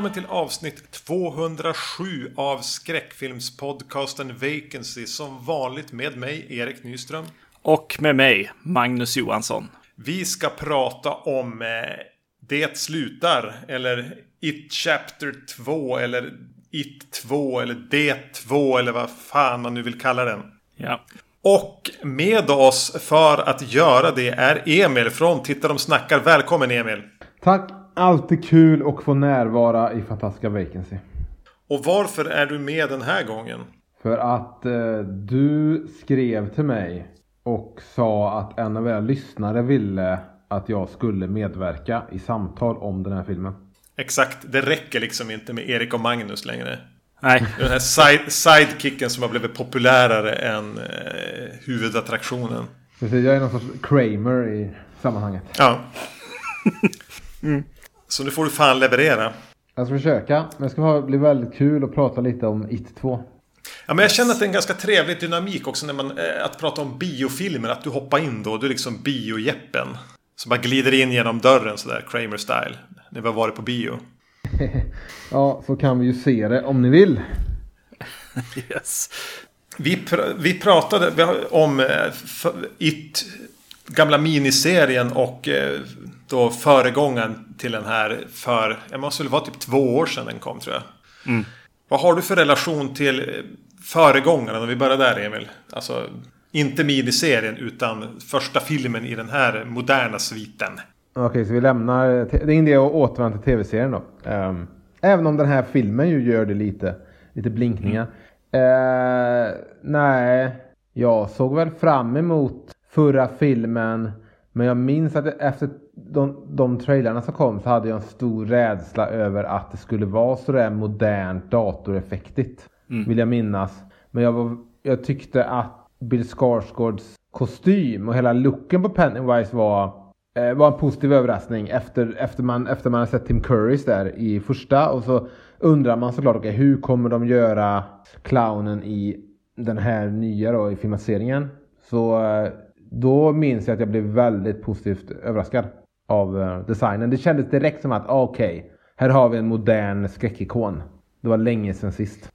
Välkommen till avsnitt 207 av skräckfilmspodcasten Vacancy. Som vanligt med mig, Erik Nyström. Och med mig, Magnus Johansson. Vi ska prata om eh, Det slutar, eller It Chapter 2, eller It 2, eller Det 2, eller vad fan man nu vill kalla den. Ja. Och med oss för att göra det är Emil från Titta de snackar. Välkommen Emil! Tack! Alltid kul att få närvara i fantastiska Vacancy. Och varför är du med den här gången? För att eh, du skrev till mig och sa att en av era lyssnare ville att jag skulle medverka i samtal om den här filmen. Exakt, det räcker liksom inte med Erik och Magnus längre. Nej. Den här side sidekicken som har blivit populärare än eh, huvudattraktionen. Precis, jag är någon sorts Kramer i sammanhanget. Ja. Så nu får du fan leverera. Jag ska försöka, men det ska bli väldigt kul att prata lite om It 2. Ja, men jag känner att det är en ganska trevlig dynamik också när man eh, att prata om biofilmer. Att du hoppar in då. Du är liksom biojeppen. Som bara glider in genom dörren sådär, Kramer style. När vi har varit på bio. Ja, så kan vi ju se det om ni vill. Yes. Vi, pr- vi pratade om eh, It, gamla miniserien och eh, då föregångaren till den här för, jag måste väl vara typ två år sedan den kom tror jag. Vad har du för relation till föregångaren? Om vi börjar där Emil. Alltså, inte miniserien utan första filmen i den här moderna sviten. Okej, så vi lämnar... Det är ingen idé att återvända till tv-serien då. Ehm, även om den här filmen ju gör det lite. Lite blinkningar. Eh, nej, jag såg väl fram emot förra filmen. Men jag minns att efter de, de trailerna som kom så hade jag en stor rädsla över att det skulle vara sådär modernt datoreffektigt. Vill jag minnas. Men jag, var, jag tyckte att Bill Skarsgårds kostym och hela looken på Pennywise var eh, var en positiv överraskning efter, efter, man, efter man har sett Tim Currys där i första. Och så undrar man såklart, okay, hur kommer de göra clownen i den här nya då, i filmatiseringen? Så eh, då minns jag att jag blev väldigt positivt överraskad av eh, designen. Det kändes direkt som att, ah, okej, här har vi en modern skräckikon. Det var länge sedan sist.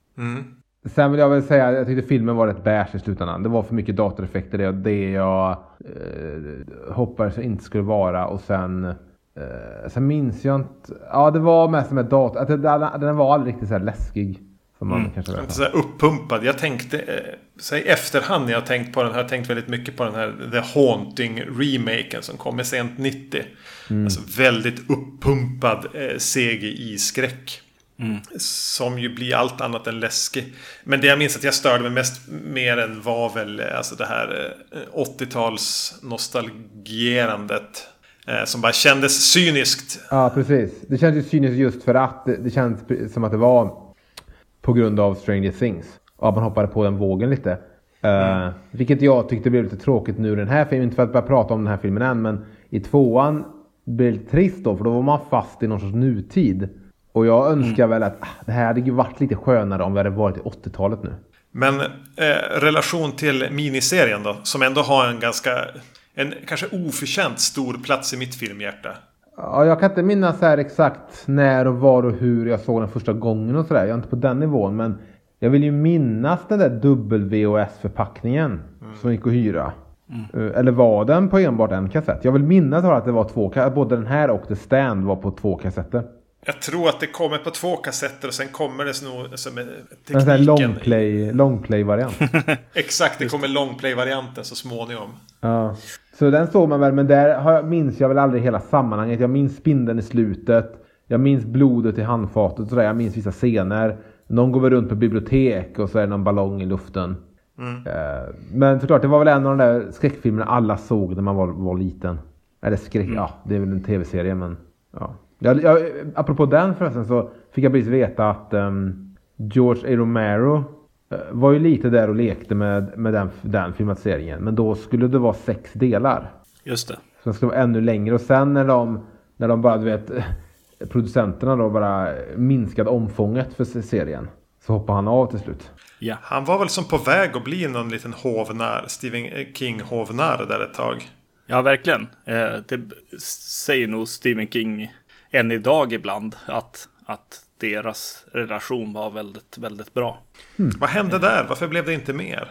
Sen vill jag väl säga att jag tyckte filmen var rätt bärs i slutändan. Det var för mycket datoreffekter. Det, det jag eh, hoppades inte skulle vara. Och sen, eh, sen minns jag inte. Ja, det var mest med dator. Att det, den, var aldrig riktigt så här läskig. Som man kanske vet. Så här uppumpad. Jag tänkte, eh, i efterhand när jag tänkt på den här, jag tänkt väldigt mycket på den här The Haunting remaken som kom med sent 90. Alltså väldigt uppumpad eh, CGI-skräck. Som ju blir allt annat än läskig. Men det jag minns att jag störde mig mest mer än var väl eh, alltså det här eh, 80-tals nostalgierandet. Eh, som bara kändes cyniskt. Ja, precis. Det känns ju cyniskt just för att det, det känns pre- som att det var på grund av Stranger Things. Och att man hoppade på den vågen lite. Eh, vilket jag tyckte blev lite tråkigt nu den här filmen. Inte för att börja prata om den här filmen än, men i tvåan lite trist då. För då var man fast i någon sorts nutid. Och jag önskar väl att ah, det här hade ju varit lite skönare om vi hade varit i 80-talet nu. Men eh, relation till miniserien då, som ändå har en ganska, en kanske oförtjänt stor plats i mitt filmhjärta. Ja, jag kan inte minnas här exakt när och var och hur jag såg den första gången och sådär. Jag är inte på den nivån. Men jag vill ju minnas den där dubbel-VHS-förpackningen som gick att hyra. Eh, Eller var den på enbart en kassett? Jag vill minnas att det var två. Både den här och The Stand var på två kassetter. Jag tror att det kommer på två kassetter och sen kommer det nog som En sån här longplay, longplay-variant. Exakt, det kommer longplay-varianten så småningom. Ja. Så den såg man väl, men där minns jag väl aldrig hela sammanhanget. Jag minns spindeln i slutet. Jag minns blodet i handfatet och sådär. Jag minns vissa scener. Någon går väl runt på bibliotek och så är det någon ballong i luften. Eh, Men såklart, det var väl en av de där skräckfilmerna alla såg när man var, var liten. Eller skräck, ja det är väl en tv-serie men ja. Jag, jag, apropå den förresten så fick jag precis veta att ehm, George A. Romero eh, var ju lite där och lekte med, med den, den filmatiseringen. Men då skulle det vara sex delar. Just det. Så den skulle vara ännu längre. Och sen när de, när de bara, du vet, producenterna då bara minskade omfånget för serien. Så hoppade han av till slut. Ja. Han var väl som på väg att bli någon liten hovnarr, Stephen King-hovnarr där ett tag. Ja, verkligen. Eh, det säger nog Stephen King än idag ibland. Att att deras relation var väldigt, väldigt bra. Vad hände där? Varför blev det inte mer?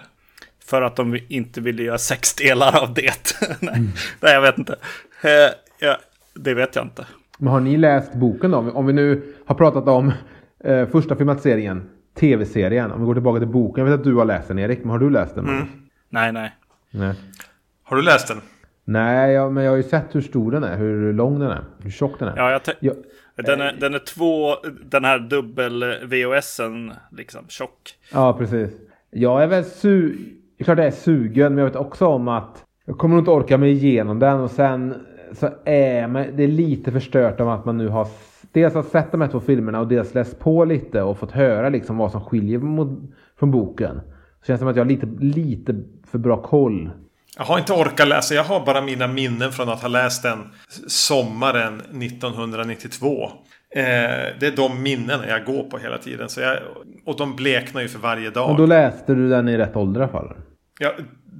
För att de inte ville göra sex delar av det. nej, nej, jag vet inte. Eh, ja, det vet jag inte. Men har ni läst boken då? Om vi nu har pratat om eh, första filmatiseringen, tv-serien. Om vi går tillbaka till boken. Jag vet att du har läst den Erik, men har du läst den? Mm. Nej, nej. Nej. Har du läst den? Nej, ja, men jag har ju sett hur stor den är, hur lång den är, hur tjock den är. Ja, jag te- Ja, den, är, den är två, den här dubbel-VHSen, liksom tjock. ja precis. Jag är väl su... Klart jag är sugen, men jag vet också om att jag kommer inte orka mig igenom den och sen så är man, det är lite förstört om att man nu har dels har sett de här två filmerna och dels läst på lite och fått höra liksom vad som skiljer mot, från boken. Så känns det som att jag har lite, lite för bra koll. Jag har inte orkat läsa. Jag har bara mina minnen från att ha läst den sommaren 1992. Eh, det är de minnen jag går på hela tiden. Så jag, och de bleknar ju för varje dag. Och då läste du den i rätt ålder i alla fall? Ja,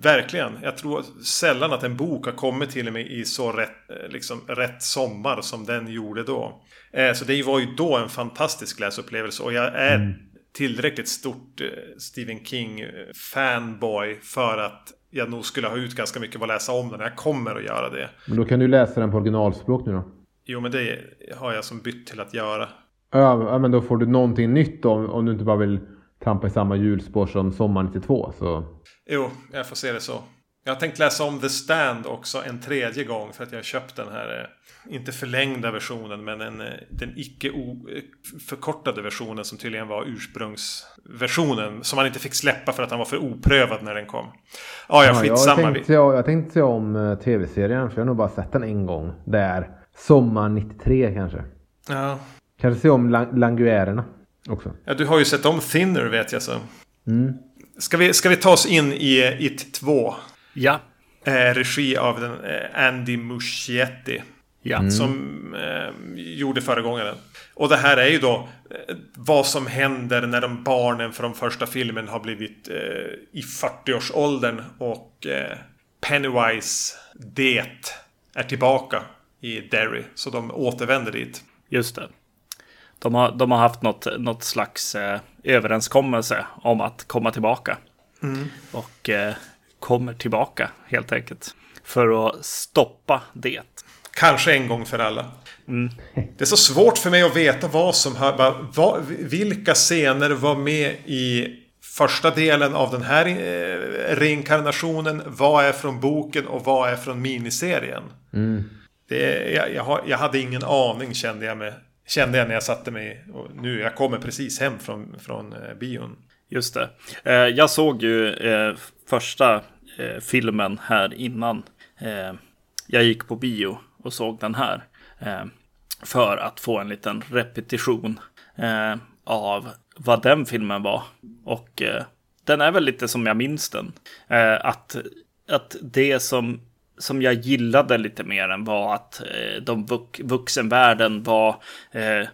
verkligen. Jag tror sällan att en bok har kommit till mig i så rätt, eh, liksom, rätt sommar som den gjorde då. Eh, så det var ju då en fantastisk läsupplevelse. Och jag är tillräckligt stort eh, Stephen King-fanboy för att jag nog skulle ha ut ganska mycket av att läsa om den. Jag kommer att göra det. Men då kan du läsa den på originalspråk nu då? Jo, men det har jag som bytt till att göra. Ja, men då får du någonting nytt då, om, om du inte bara vill trampa i samma hjulspår som Sommar 92. Så. Jo, jag får se det så. Jag har tänkt läsa om The Stand också en tredje gång för att jag har köpt den här, eh, inte förlängda versionen, men en, eh, den icke eh, förkortade versionen som tydligen var ursprungsversionen. Som man inte fick släppa för att den var för oprövad när den kom. Ja, ja, Ja, jag skitsamma. tänkte, jag, jag tänkte se om tv-serien, för jag har nog bara sett den en gång. Där. Sommar 93 kanske. Ja. Kanske se om lang Languärerna också. ja, du har ju sett om Thinner vet jag så. Mm. Ska vi, ska vi ta oss in i It 2? Ja, Eh, regi av den, eh, Andy Muschietti. ja. Som eh, gjorde föregångaren. Och det här är ju då eh, vad som händer när de barnen från första filmen har blivit eh, i 40-årsåldern och eh, Pennywise det är tillbaka i Derry. Så de återvänder dit. Just det. De har, de har haft något, något slags eh, överenskommelse om att komma tillbaka. Och eh, kommer tillbaka helt enkelt. För att stoppa det. Kanske en gång för alla. Det är så svårt för mig att veta vad som hör, vad, vilka scener var med i första delen av den här eh, reinkarnationen. Vad är från boken och vad är från miniserien? Det, jag, jag, har, jag hade ingen aning kände jag, med, kände jag när jag satte mig. Och nu, jag kommer precis hem från, från eh, bion. Just det. Eh, jag såg ju eh, första eh, filmen här innan eh, jag gick på bio och såg den här. Eh, för att få en liten repetition eh, av vad den filmen var. Och eh, den är väl lite som jag minns den. Eh, att, att det som, som jag gillade lite mer än var att eh, de vux, vuxenvärlden var eh,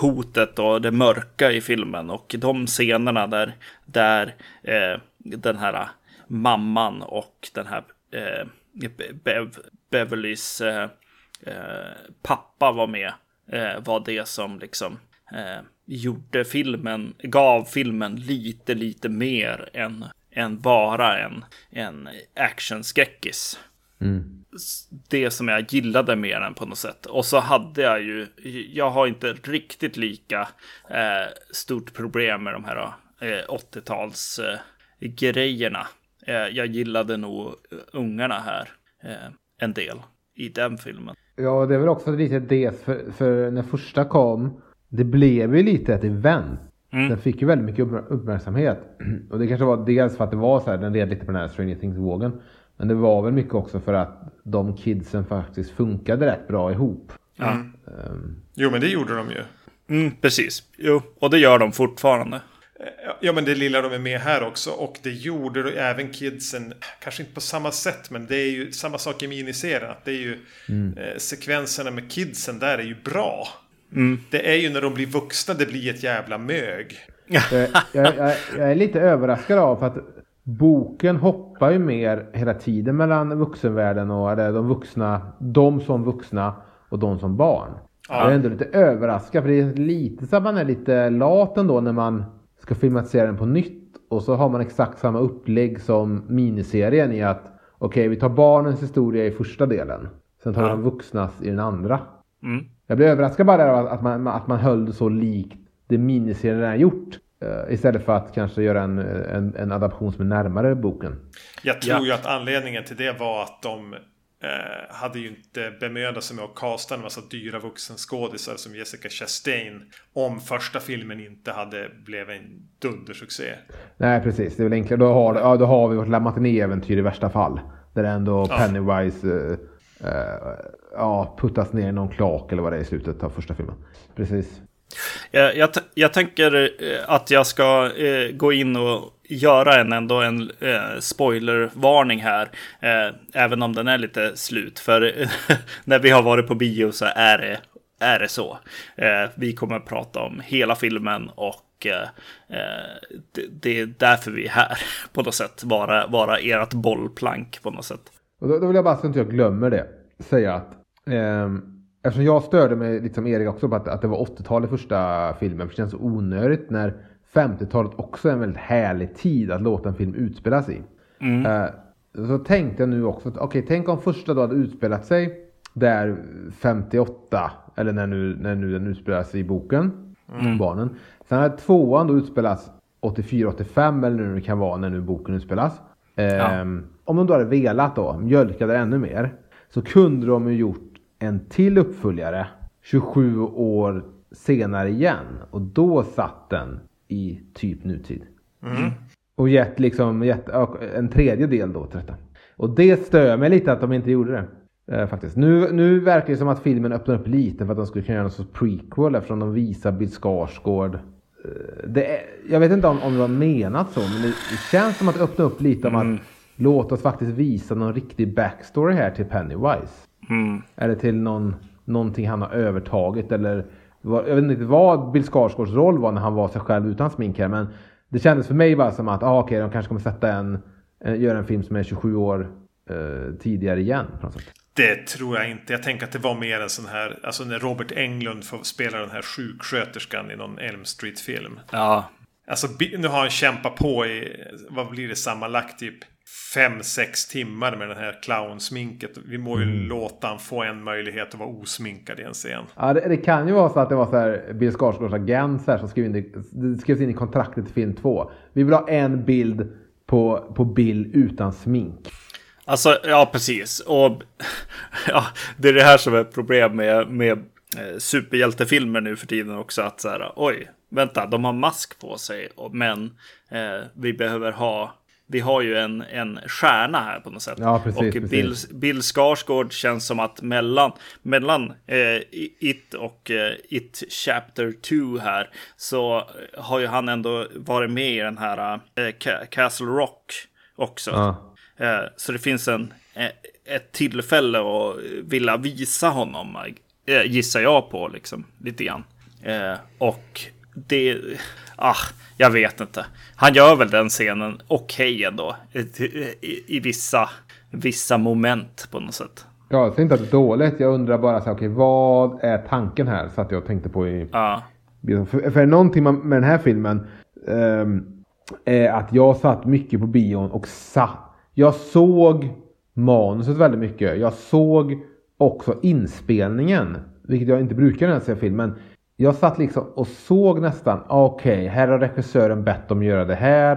hotet och det mörka i filmen. Och de scenerna där, där eh, den här eh, mamman och den här eh, Bev, Beverlys eh, pappa var med. Var det som liksom gjorde filmen, gav filmen lite, lite mer än, än bara en, en actionskräckis. S- Det som jag gillade mer än på något sätt. Och så hade jag ju, jag har inte riktigt lika eh, stort problem med de här eh, 80-tals eh, grejerna. Eh, jag gillade nog ungarna här eh, en del i den filmen. Ja, det är väl också lite det. För, för när första kom, det blev ju lite ett event. Den fick ju väldigt mycket uppmär- uppmärksamhet. Och det kanske var dels för att det var så här, den red lite på den här Stranger Things-vågen. Men det var väl mycket också för att de kidsen faktiskt funkade rätt bra ihop. Ja, Ehm, Jo, men det gjorde de ju. mm, precis. Jo, och det gör de fortfarande. Ja, men det lilla de är med här också. Och det gjorde då även kidsen, kanske inte på samma sätt, men det är ju samma sak i miniserien. Att det är ju eh, sekvenserna med kidsen där är ju bra. Det är ju när de blir vuxna det blir ett jävla mög. jag, jag, jag, jag är lite överraskad av för att boken hoppar ju mer hela tiden mellan vuxenvärlden och eller de vuxna, de som vuxna och de som barn. Jag är ändå lite överraskad för det är lite så att man är lite lat ändå när man ska filmatisera den på nytt. Och så har man exakt samma upplägg som miniserien i att okej, okay, vi tar barnens historia i första delen. Sen tar vi ja. de vuxnas i den andra. Mm. Jag blir överraskad bara av att man, att man höll det så likt det miniserien redan gjort. Uh, istället för att kanske göra en, en, en adaption som är närmare boken. Jag tror ja. ju att anledningen till det var att de Eh, hade ju inte bemödat sig med att casta en massa dyra vuxenskådisar som Jessica Chastain. Om första filmen inte hade blivit en dundersuccé. Nej precis, det är väl enklare. Då har, ja, då har vi vårt matinéäventyr i värsta fall. Där ändå ja. Pennywise eh, eh, ja, puttas ner i någon klak eller vad det är i slutet av första filmen. Precis. Jag, jag, jag tänker eh, att jag ska eh, gå in och göra en ändå en eh, spoilervarning här. Eh, även om den är lite slut. För eh, när vi har varit på bio så är det, är det så. Eh, vi kommer att prata om hela filmen och eh, eh det, det, är därför vi är här på något sätt. Vara, vara ert bollplank på något sätt. Och då, då vill jag bara så att inte jag glömmer det säga att ehm Eftersom jag störde mig lite som Erik också på att, att det var 80-talet första filmen. För det känns så onödigt när 50-talet också är en väldigt härlig tid att låta en film utspelas i. Mm. Uh, så tänkte jag nu också, okej okay, tänk om första då hade utspelat sig där 58, eller när nu, när nu den utspelas i boken, mm. barnen. Sen hade tvåan då utspelats 84-85 eller nu det kan vara när nu boken utspelas. Ja. Um, om de då hade velat då, mjölka det ännu mer, så kunde de ju gjort en till uppföljare 27 år senare igen. Och då satt den i typ nutid. Mm. Och gett liksom gett, en tredje del då till detta. Och det stör mig lite att de inte gjorde det. Eh, faktiskt. Nu, nu verkar det som att filmen öppnar upp lite för att de skulle kunna göra någon sorts prequel eftersom de visar Bill Skarsgård. Eh, det är, jag vet inte om, om det var menat så, men det, det känns som att öppna upp lite om mm. att låt oss faktiskt visa någon riktig backstory här till Pennywise. Mm. Eller till någon, någonting han har övertagit eller jag vet inte vad Bill Skarsgårds roll var när han var sig själv utan smink här, men det kändes för mig bara som att ah, okay, de kanske kommer sätta en, göra en film som är 27 år eh, tidigare igen. På något sätt. Det tror jag inte. Jag tänker att det var mer en sån här, alltså när Robert Englund får spela den här sjuksköterskan i någon Elm Street-film. Ja. Alltså nu har han kämpat på i, vad blir det sammanlagt, typ fem sex timmar med den här clownsminket. Vi må ju mm. låta han få en möjlighet att vara osminkad i en scen. Ja, det, det kan ju vara så att det var så här Bill Skarsgårds agent så här, som skrev in det, det skrevs in i kontraktet till film 2. Vi vill ha en bild på, på Bill utan smink. Alltså, ja precis. Och ja, det är det här som är problem med, med eh, superhjältefilmer nu för tiden också. Att så här, oj, vänta, de har mask på sig, men eh, vi behöver ha vi har ju en, en stjärna här på något sätt. Ja, precis, och Bill, Bill Skarsgård känns som att mellan, mellan eh, It och eh, It Chapter 2 här så har ju han ändå varit med i den här eh, Castle Rock också. Ja. Eh, så det finns en, eh, ett tillfälle att vilja visa honom, eh, gissar jag på liksom, lite grann. och det, ah, jag vet inte. Han gör väl den scenen okej okay ändå. I, i, vissa, vissa moment på något sätt. Ja, jag säger inte att det är dåligt. Jag undrar bara så okay, vad är tanken här? Så att jag tänkte på i... Ja. För, för någonting med den här filmen um, är att jag satt mycket på bion och satt. Jag såg manuset väldigt mycket. Jag såg också inspelningen. Vilket jag inte brukar när jag ser filmen jag satt liksom och såg nästan, okej, okay, här har regissören bett dem göra det här.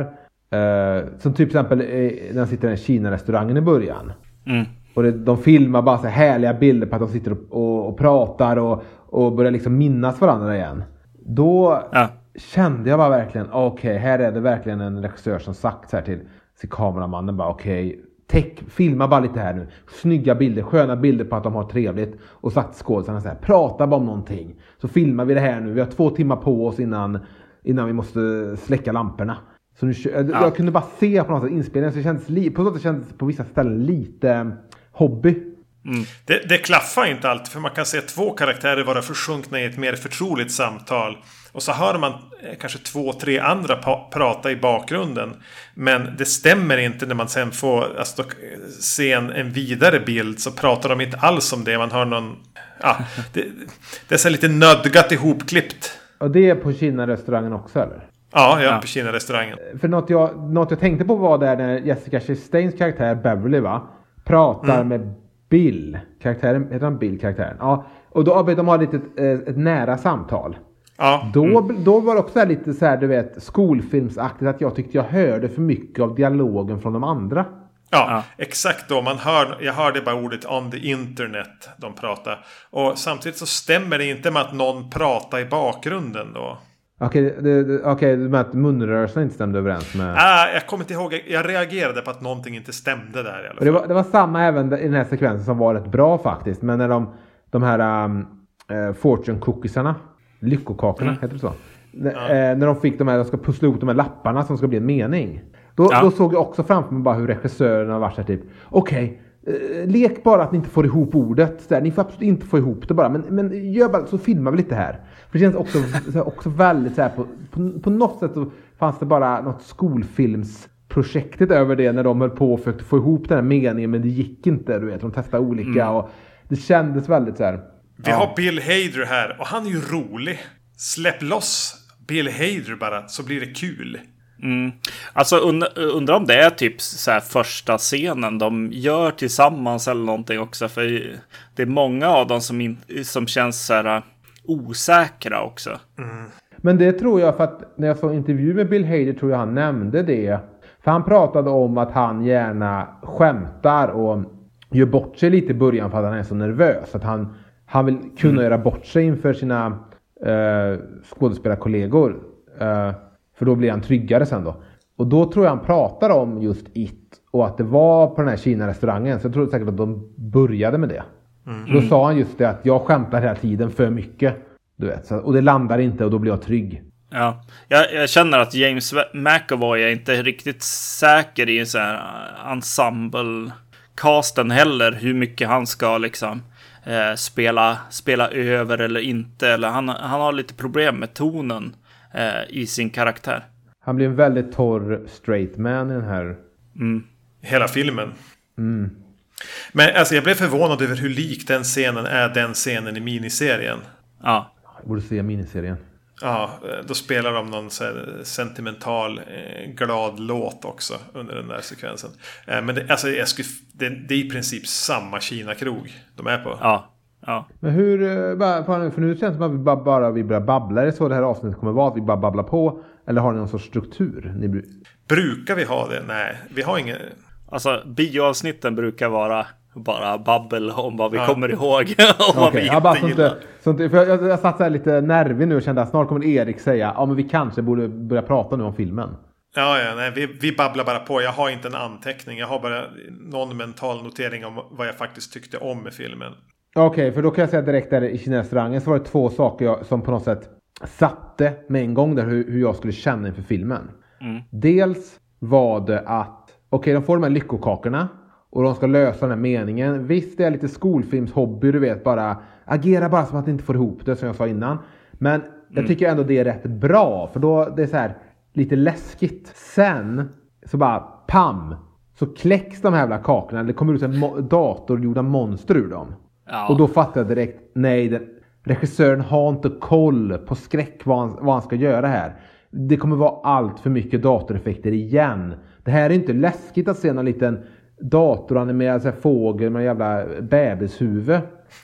Uh, som typ exempel när han sitter i den Kina-restaurangen i början. Mm. Och det, de filmar bara så härliga bilder på att de sitter och, och, och pratar och, och börjar liksom minnas varandra igen. Då ja. kände jag bara verkligen, okej, okay, här är det verkligen en regissör som sagt så här till, till kameramannen bara okej, okay, Tech, filma bara lite här nu. Snygga bilder, sköna bilder på att de har trevligt. Och sagt skådisarna så här, prata bara om någonting. Så filmar vi det här nu. Vi har två timmar på oss innan, innan vi måste släcka lamporna. Så nu, jag, ja. jag kunde bara se på något sätt inspelningen. Så det kändes, på något sätt kändes på vissa ställen lite hobby. Det, det klaffar inte alltid för man kan se två karaktärer vara försjunkna i ett mer förtroligt samtal. Och så hör man eh, kanske två, tre andra prata i bakgrunden. Men det stämmer inte när man sen får alltså, se en, en vidare bild. Så pratar de inte alls om det. Man hör någon... Ja, det, det är så lite nödgat ihopklippt. Och det är på Kina-restaurangen också eller? Ja, ja, Ja. på Kina-restaurangen. För något jag, något jag tänkte på var där när Jessica Chastains karaktär Beverly va? Pratar med Bill. Karaktären, heter han Bill karaktären? Ja. Och då de har lite ett, eh, ett nära samtal. Ja, Då, då var det också lite så här, du vet, skolfilmsaktigt att jag tyckte jag hörde för mycket av dialogen från de andra. Ja, exakt då. Man hör, jag hörde bara ordet on the internet de pratar. Och samtidigt så stämmer det inte med att någon pratar i bakgrunden då. Okej, det, det, okej, med att munrörelserna inte stämde överens med... Ah, jag kommer inte ihåg. Jag- reagerade på att någonting inte stämde där i alla fall. det, var, det var samma även i den här sekvensen som var rätt bra faktiskt. Men när de, de här um, eh, fortune cookiesarna, lyckokakorna, heter det så? N- Eh, när de fick de här, de ska pussla ihop de här lapparna som ska bli en mening. Då, Ja. då såg jag också framför mig bara hur regissören har varit så här typ, okej, eh, lek bara att ni inte får ihop ordet. Här, ni får absolut inte få ihop det bara, men, men gör bara så filmar vi lite här. För det känns också, så här, också väldigt så här, på, på, på något sätt så fanns det bara något skolfilmsprojektet över det när de höll på och försökte få ihop den här meningen men det gick inte. Du vet, de testade olika och det kändes väldigt så här. Vi har Bill Hader här och han är ju rolig. Släpp loss Bill Hader bara så blir det kul. Mm. Alltså und- undrar om det är typ så här första scenen de gör tillsammans eller någonting också. För det är många av dem som, som känns så här osäkra också. Men det tror jag för att när jag såg intervju med Bill Hader tror jag han nämnde det. För han pratade om att han gärna skämtar och gör bort sig lite i början för att han är så nervös. Att han, han vill kunna göra bort sig inför sina eh, skådespelarkollegor. Eh, för då blir han tryggare sen då. Och då tror jag han pratar om just It och att det var på den här Kina-restaurangen. Så jag tror säkert att de började med det. Då sa han just det att jag skämtar hela tiden för mycket. Du vet, så, och det landar inte och då blir jag trygg. Ja, jag, jag känner att James McAvoy är inte riktigt säker i så här uh, ensemble-casten heller. Hur mycket han ska liksom eh, spela, spela över eller inte. Eller han, han har lite problem med tonen eh, i sin karaktär. Han blir en väldigt torr straight man i den här. Hela filmen. Men alltså jag blev förvånad över hur lik den scenen är den scenen i miniserien. Ja, Jag borde se miniserien. Ja, eh, då spelar de någon så här sentimental, eh, glad låt också under den där sekvensen. Eh, men det, alltså, jag skulle, det, det är i princip samma Kina-krog de är på. ja, ja. Men hur, eh, för nu känns det som att vi bara, bara vi börjar babbla. Är det så det här avsnittet kommer vara? Att vi bara babblar på? Eller har ni någon sorts struktur? Ni, bru- Brukar vi ha det? Nej, vi har ingen... Alltså bioavsnitten brukar vara bara babbel om vad vi Ja. kommer ihåg. och vad vi ja, bara inte så gillar. inte, så inte, för jag, jag, jag satt så här lite nervig nu och kände att snart kommer Erik säga ja men vi kanske borde börja prata nu om filmen. Ja, ja, nej, vi, vi babblar bara på. Jag har inte en anteckning. Jag har bara någon mental notering om vad jag faktiskt tyckte om med filmen. Okej, för då kan jag säga direkt där i Kina-restaurangen så var det två saker jag, som på något sätt satte med en gång där hur, hur jag skulle känna inför filmen. Dels var det att, okej de får de här lyckokakorna och de ska lösa den här meningen. Visst det är lite skolfilmshobby, du vet bara agera bara som att ni inte får ihop det som jag sa innan. Men jag tycker ändå det är rätt bra för då det är så här lite läskigt. Sen så bara pam så kläcks de här jävla kakorna. Det kommer ut en mo- datorgjorda monster ur dem. Ja. Och då fattar jag direkt, nej, den, regissören har inte koll på skräck vad han, vad han ska göra här. Det kommer vara allt för mycket datoreffekter igen. Det här är inte läskigt att se någon liten datoranimerad så här, fågel med en jävla bebishuvud.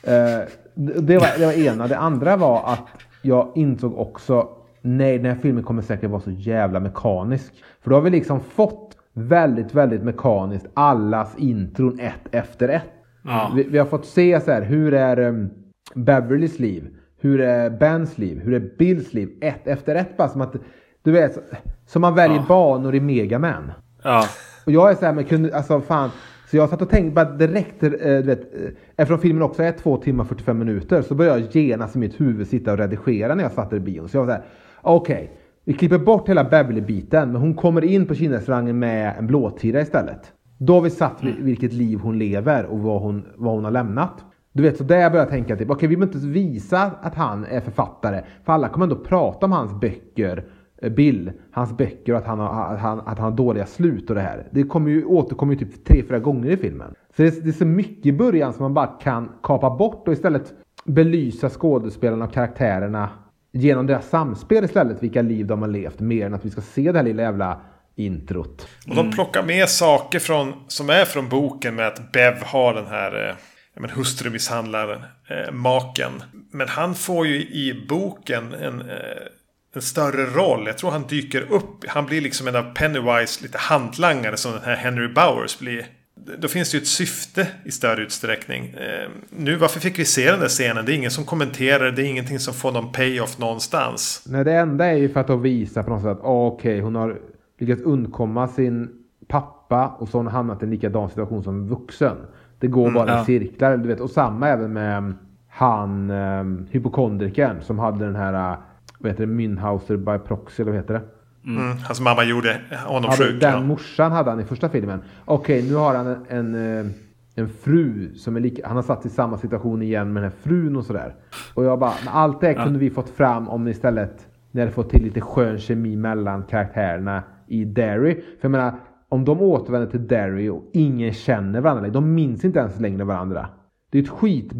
Eh, det, var, det var ena. Det andra var att jag insåg också, nej den här filmen kommer säkert vara så jävla mekanisk. För då har vi liksom fått väldigt, väldigt mekaniskt allas intron ett efter ett. Ja. Vi, vi har fått se så här, hur är um, Beverlys liv? Hur är Bens liv? Hur är Bills liv? Ett efter ett bara som att, du vet, som man väljer banor i Megaman. Ja. Och jag är så här, men kunde, alltså fan. Så jag satt och tänkte bara direkt, eh, du vet, eh, eftersom filmen också är två timmar 45 minuter så började jag genast i mitt huvud sitta och redigera när jag satt i bion. Så jag var så här, okej, vi klipper bort hela Beverly-biten men hon kommer in på Kina-restaurangen med en blåtira istället. Då har vi satt vilket liv hon lever och vad hon, vad hon har lämnat. Du vet, så där började jag tänka typ, okej okay, vi behöver inte visa att han är författare. För alla kommer ändå prata om hans böcker, Bill, hans böcker och att han har, att han, att han har dåliga slut och det här. Det kommer ju, återkommer ju typ tre, fyra gånger i filmen. Så det är, det är så mycket i början som man bara kan kapa bort och istället belysa skådespelarna och karaktärerna genom deras samspel istället, vilka liv de har levt, mer än att vi ska se det här lilla jävla introt. Och de plockar med saker från, som är från boken med att Bev har den här eh, men, hustrumisshandlaren, eh, maken. Men han får ju i boken en, eh, en större roll. Jag tror han dyker upp. Han blir liksom en av Pennywise lite hantlangare som den här Henry Bowers blir. Då finns det ju ett syfte i större utsträckning. Eh, nu varför fick vi se den där scenen? Det är ingen som kommenterar. Det är ingenting som får någon payoff någonstans. Nej, det enda är ju för att de visar på något sätt att ah, okej, okay, hon har lyckats undkomma sin pappa och så har hon hamnat i en likadan situation som vuxen. Det går bara mm, ja. i cirklar. Du vet. Och samma även med um, han um, hypokondrikern som hade den här vad heter det, Münhauser by proxy, eller vad heter det? Mm. Mm, hans mamma gjorde honom hade, sjuk. Den ja. morsan hade han i första filmen. Okej, okay, nu har han en, en, uh, en, fru som är lika, han har satt i samma situation igen med den här frun och sådär. Och jag bara, allt det ja. kunde vi fått fram om ni istället ni hade fått till lite skön kemi mellan karaktärerna i Derry. För jag menar, om de återvänder till Derry och ingen känner varandra, de minns inte ens längre varandra. Det är ett skit.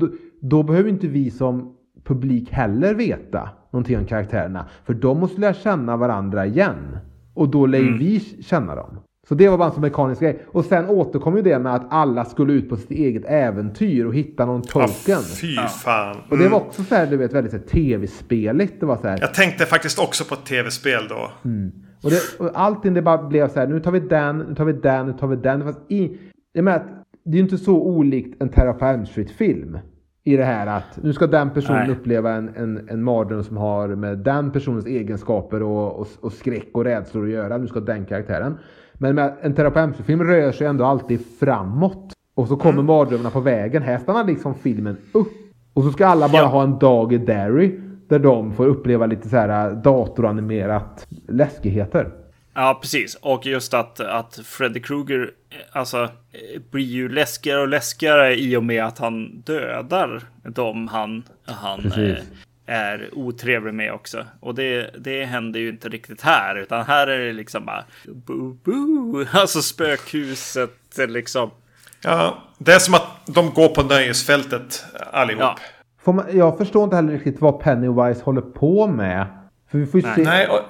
Då, då behöver inte vi som publik heller veta någonting om karaktärerna. För de måste lära känna varandra igen. Och då lär mm. vi känna dem. Så det var bara en sån mekanisk grej. Och sen återkom ju det med att alla skulle ut på sitt eget äventyr och hitta någon token. Oh, fy fan. Mm. Och det var också så här, du vet, väldigt tv-speligt. Det var så här. Jag tänkte faktiskt också på ett tv-spel då. Mm. Och, det, och allting det bara blev så här, nu tar vi den, nu tar vi den, nu tar vi den. Fast i, jag menar, det är ju inte så olikt en Terra Street-film. I det här att nu ska den personen Nej. uppleva en, en, en mardröm som har med den personens egenskaper och, och, och skräck och rädslor att göra. Nu ska den karaktären. Men med en Street-film rör sig ändå alltid framåt. Och så kommer mm. mardrömmarna på vägen. Här stannar liksom filmen upp. Och så ska alla bara ja. ha en dag i Derry. Där de får uppleva lite så här äh, datoranimerat läskigheter. Ja, precis. Och just att, att Freddy Krueger alltså, blir ju läskigare och läskigare i och med att han dödar dem han, han eh, är otrevlig med också. Och det, det händer ju inte riktigt här, utan här är det liksom bara boo, boo. Alltså spökhuset liksom. Ja, det är som att de går på nöjesfältet allihop. Ja. Man, jag förstår inte heller riktigt vad Pennywise håller på med. För vi får Nej. se. Nej, och...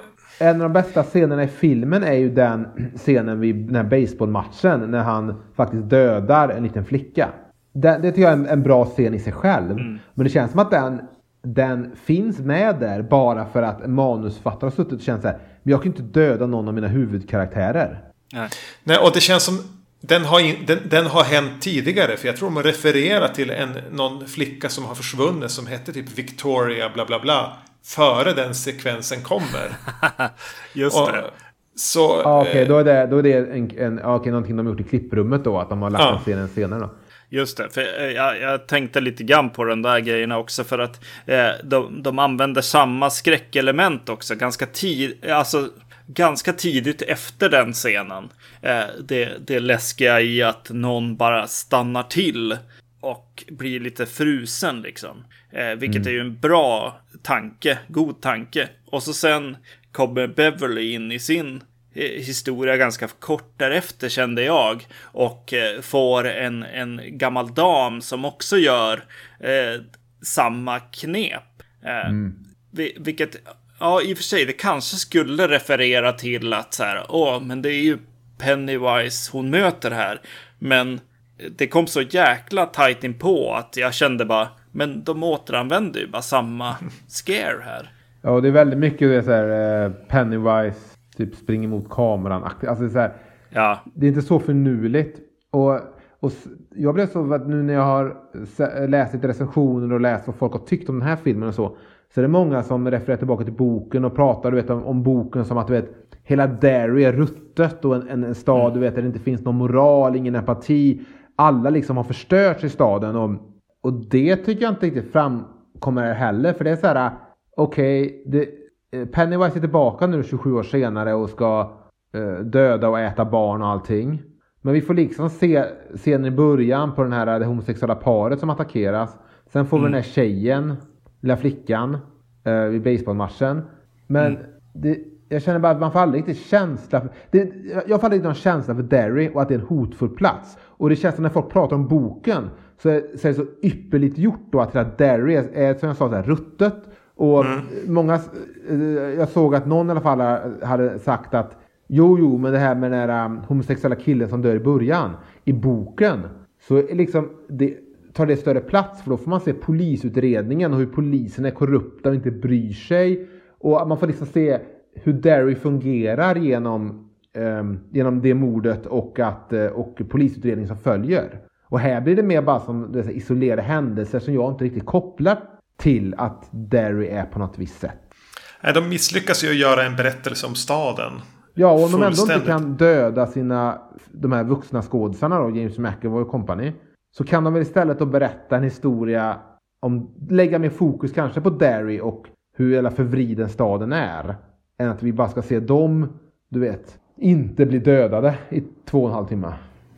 En av de bästa scenerna i filmen är ju den scenen vid den här baseballmatchen när han faktiskt dödar en liten flicka. Det, det tycker jag är en, en bra scen i sig själv. Mm. Men det känns som att den, den finns med där bara för att manusfattare har suttit och känt så här. Men jag kan inte döda någon av mina huvudkaraktärer. Nej, Nej och det känns som den har, in, den, den, har hänt tidigare. För jag tror man refererar till en, någon flicka som har försvunnit. Som hette typ Victoria bla bla bla. Före den sekvensen kommer. Just och, det. Så, ah, Okej, okay, då är det, då är det en, en, okay, någonting de har gjort i klipprummet då. Att de har lagt ja. den scenen senare då. Just det, för eh, jag, jag, tänkte lite grann på den där grejerna också för att eh, de, de använder samma skräckelement också ganska tid, alltså ganska tidigt efter den scenen. Eh, det, det läskiga i att någon bara stannar till och blir lite frusen liksom. Eh, vilket mm. är ju en bra tanke, god tanke. Och så sen kommer Beverly in i sin eh, historia ganska kort därefter kände jag. Och eh, får en, en gammal dam som också gör eh, samma knep. Eh, mm. Vilket Ja, i och för sig, det kanske skulle referera till att så här, åh, men det är ju Pennywise hon möter här. Men det kom så jäkla tajt in på att jag kände bara, men de återanvänder ju bara samma scare här. Ja, och det är väldigt mycket det så här, eh, Pennywise typ springer mot kameran. Alltså det är, så här, ja. det är inte så förnuligt. Och, och jag blev så att nu när jag har läst lite recensioner och läst vad folk har tyckt om den här filmen och så. Så det är många som refererar tillbaka till boken och pratar du vet, om, om boken som att du vet, hela Derry är ruttet och en, en, en stad mm. du vet, där det inte finns någon moral, ingen empati. Alla liksom har förstörts i staden. Och, och det tycker jag inte riktigt framkommer här heller. För det är så här, okej, okay, eh, Pennywise är tillbaka nu 27 år senare och ska uh, döda och äta barn och allting. Men vi får liksom se scenen i början på den här det homosexuella paret som attackeras. Sen får vi den här tjejen, lilla flickan, eh, vid baseballmatchen. Men det, jag känner bara att man får aldrig riktigt känsla. För, det, jag får aldrig någon känsla för Derry och att det är en hotfull plats. Och det känns som när folk pratar om boken så är, så är det så ypperligt gjort då att, att Derry är, är, som jag sa, så här, ruttet. Och många, eh, jag såg att någon i alla fall hade sagt att jo, jo, men det här med den här um, homosexuella killen som dör i början. I boken så liksom det, tar det större plats för då får man se polisutredningen och hur polisen är korrupta och inte bryr sig. Och man får liksom se hur Derry fungerar genom, um, genom det mordet och, att, uh, och polisutredningen som följer. Och här blir det mer bara som det, isolerade händelser som jag inte riktigt kopplar till att Derry är på något visst sätt. Nej, de misslyckas ju att göra en berättelse om staden. Ja, och om de ändå inte kan döda sina, de här vuxna skådisarna då, James McAvoy och company. Så kan de väl istället då berätta en historia om, lägga mer fokus kanske på Derry och hur hela förvriden staden är. Än att vi bara ska se dem, du vet, inte bli dödade i två och en halv timme.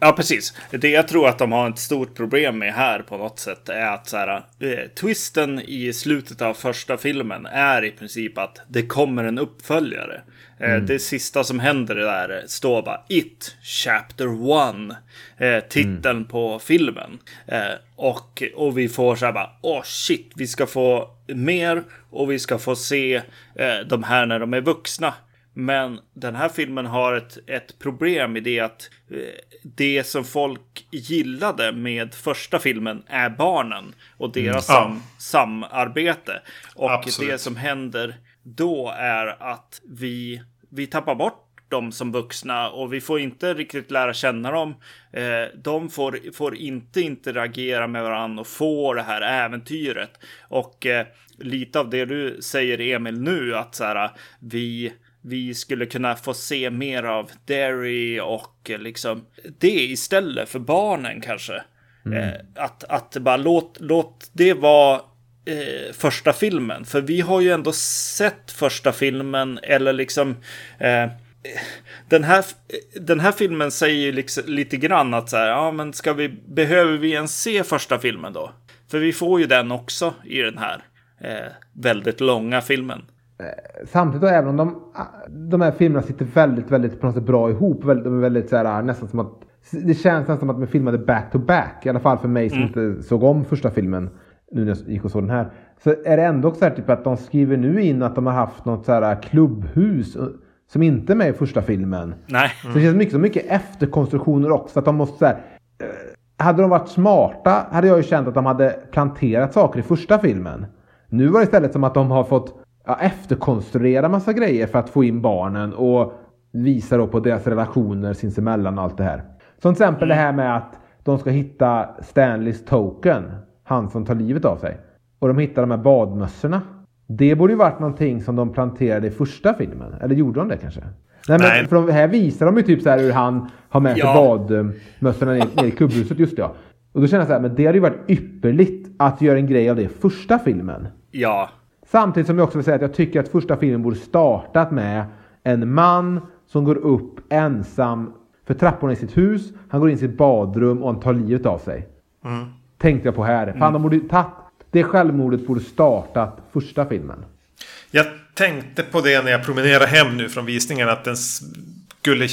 Ja, precis. Det jag tror att de har ett stort problem med här på något sätt är att så här, eh, twisten i slutet av första filmen är i princip att det kommer en uppföljare. Eh, Det sista som händer där står bara It Chapter 1. Eh, titeln på filmen. Eh, och, och vi får så här bara, åh oh, shit, vi ska få mer och vi ska få se eh, de här när de är vuxna. Men den här filmen har ett, ett problem i det att eh, det som folk gillade med första filmen är barnen och deras Mm. sam, samarbete. Och Absolut. det som händer då är att vi, vi tappar bort dem som vuxna och vi får inte riktigt lära känna dem. Eh, de får, får inte interagera med varandra och få det här äventyret. Och eh, lite av det du säger Emil nu att så här, vi vi skulle kunna få se mer av Derry och eh, liksom det istället för barnen kanske. Eh, att, att bara låt, låt det vara eh, första filmen. För vi har ju ändå sett första filmen eller liksom eh, den här, den här filmen säger ju liksom lite grann att så här, ja men ska vi, behöver vi ens se första filmen då? För vi får ju den också i den här eh, väldigt långa filmen. Samtidigt då, även om de, de här filmerna sitter väldigt, väldigt på något sätt bra ihop. Väldigt, de är väldigt så här, nästan som att det känns nästan som att de filmade back to back. I alla fall för mig som inte såg om första filmen. Nu när jag gick och såg den här. Så är det ändå så här typ att de skriver nu in att de har haft något så här klubbhus. eh, Som inte är med i första filmen. Nej. Så det känns mycket, så mycket efterkonstruktioner också. Att de måste så här, eh, hade de varit smarta hade jag ju känt att de hade planterat saker i första filmen. Nu var det istället som att de har fått ja, efterkonstruera massa grejer för att få in barnen och visa då på deras relationer sinsemellan och allt det här. Som till exempel det här med att de ska hitta Stanleys token. Han som tar livet av sig. Och de hittar de här badmössorna. Det borde ju varit någonting som de planterade i första filmen. Eller gjorde de det kanske? Nej, men Nej. För de, här visar de ju typ så här hur han har med sig Ja. badmössorna ner, ner i klubbhuset. Just det, ja. Och då känner jag så här, men det hade ju varit ypperligt att göra en grej av det i första filmen. Ja, Samtidigt som jag också vill säga att jag tycker att första filmen borde startat med en man som går upp ensam för trapporna i sitt hus. Han går in i sitt badrum och han tar livet av sig. Tänkte jag på här. Fan, de borde tagit... Det självmordet borde startat första filmen. Jag tänkte på det när jag promenerade hem nu från visningen. Att den skulle